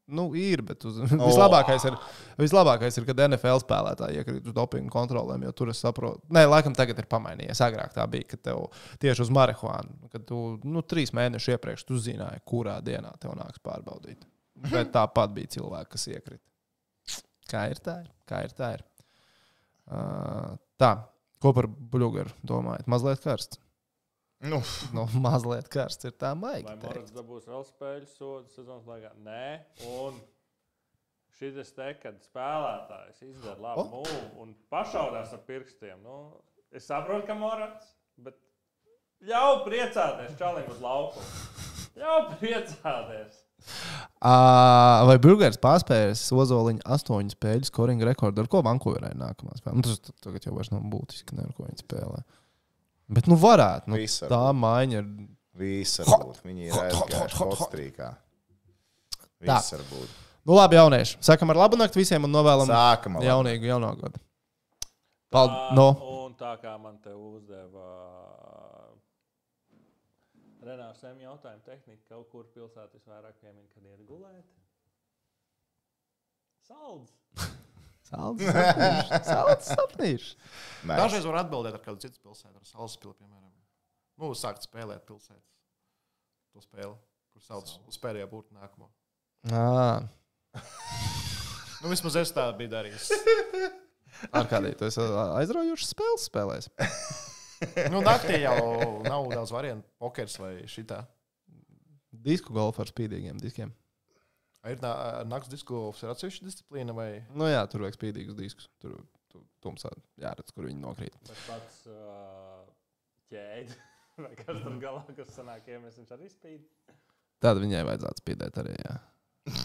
Nu, ir, bet uz, *laughs* vislabākais, ir, vislabākais ir, kad NFL spēlētāji iekrīt uz dopingu kontrolēm, jo tur es saprotu. Nē, laikam tagad ir pamainījies. Agrāk tā bija, ka tev tieši uz marihuānu, kad tu nu, trīs mēnešus iepriekš tu zināji, kurā dienā tev nāks pārbaudīt. Bet tāpat bija cilvēki, kas iekrita. Kā ir tā? Ir? Kā ir tā? Ir? Uh, tā, ko par buļbuļsāģu domājat? Mazliet karsts. Nu, Nu, mazliet karsts ir tā Vai maigi. Morats teikt. dabūs vēl spēļu sodu sezonas laikā? Nē, un šis te, kad spēlētājs izdara labu oh. mūlu un pašaudās ar pirkstiem. Nu, es saprotu, ka Morats, bet ļauj priecāties čalim uz laukumu. Ļauj priecāties. Ā, Vai Burgers pārspējas Ozoliņa astoņu spēļu skoringa rekordu, ar ko Vankūverai nākamā spēlē? Nu, tas tagad jau vairs nav būtiski, ne, ar ko viņi spēlē. Bet, nu, varētu. Nu, Viss var tā maiņa ir. viss var Hot, būt. Viņi ir aizgājuši hot, hot, hot. hotstrīkā. Tā. Viss var būt. Nu, labi, jaunieši. Sakam ar labu nakti visiem un novēlam Sākam. jaunīgu jauno gadu. Paldies! No. Un tā kā man te uzdeva Renārs M. jautājumu, tehnika kaut kur pilsētā visvairāk piemina, kad ir gulēt. Salds. *laughs* Sāls sapnīši. Nē. Dažreiz var atbildēt ar kādu citu pilsētu, ar Salaspili, piemēram. Nu, sākt spēlēt pilsētas. To spēli, kur sauc uz pēdējā burta nākamo. Ā, *laughs* Nu, vismaz es tā biju darījis. Ar kādiem tu esi aizraujošs spēles spēlējis? *laughs* Nu, naktī jau nav daudz variantu. Pokers vai šitā. Disku golfu ar spīdīgiem diskiem. Ir nā- nakts diskus, ir atsevišķa disciplīna vai Nu, jā, tur vajag spīdīgus diskus. Tur tu, tumsā jāredz, kur viņi nokrīt. Bet pats uh, ķēde. *laughs* Vai kas tur galā, kas sanāk, ja mēs viņš arī spīd? Tad viņai vajadzētu spīdēt arī. Jā. *laughs*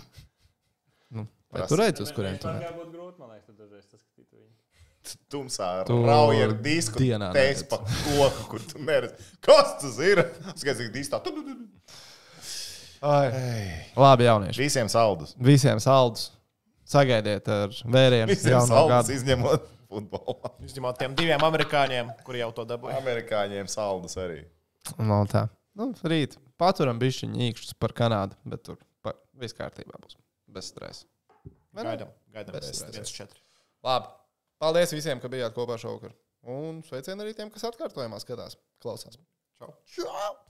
Nu, vai Prasa. tu redzi, uz kuriem redzi? kā būtu grūti, man liekas, tad dažreiz saskatīt viņu. Tumsā Tu rauja ar disku. dienā Teiks pa koku, kur tu neredzi. Kas tas ir? Skaidrs, ka dīstā. Labi, jaunieši. Visiem saldus. Visiem saldus. Sagaidiet ar vēriem. Visiem saldus gadu. izņemot futbolu. izņemot tiem diviem amerikāņiem, kuri jau to dabūja. Amerikāņiem saldus arī. No tā. Nu, rīt paturam bišķiņu īkšķus par Kanādu, bet tur pa, viss kārtībā būs. Bez stresa. Gaidām, gaidām. Bez Viens, stresa. četri. Labi. Paldies visiem, ka bijāt kopā šovakar. Un sveicieni arī tiem, kas atkārtojumā skatās, klausās. Čau. Čau!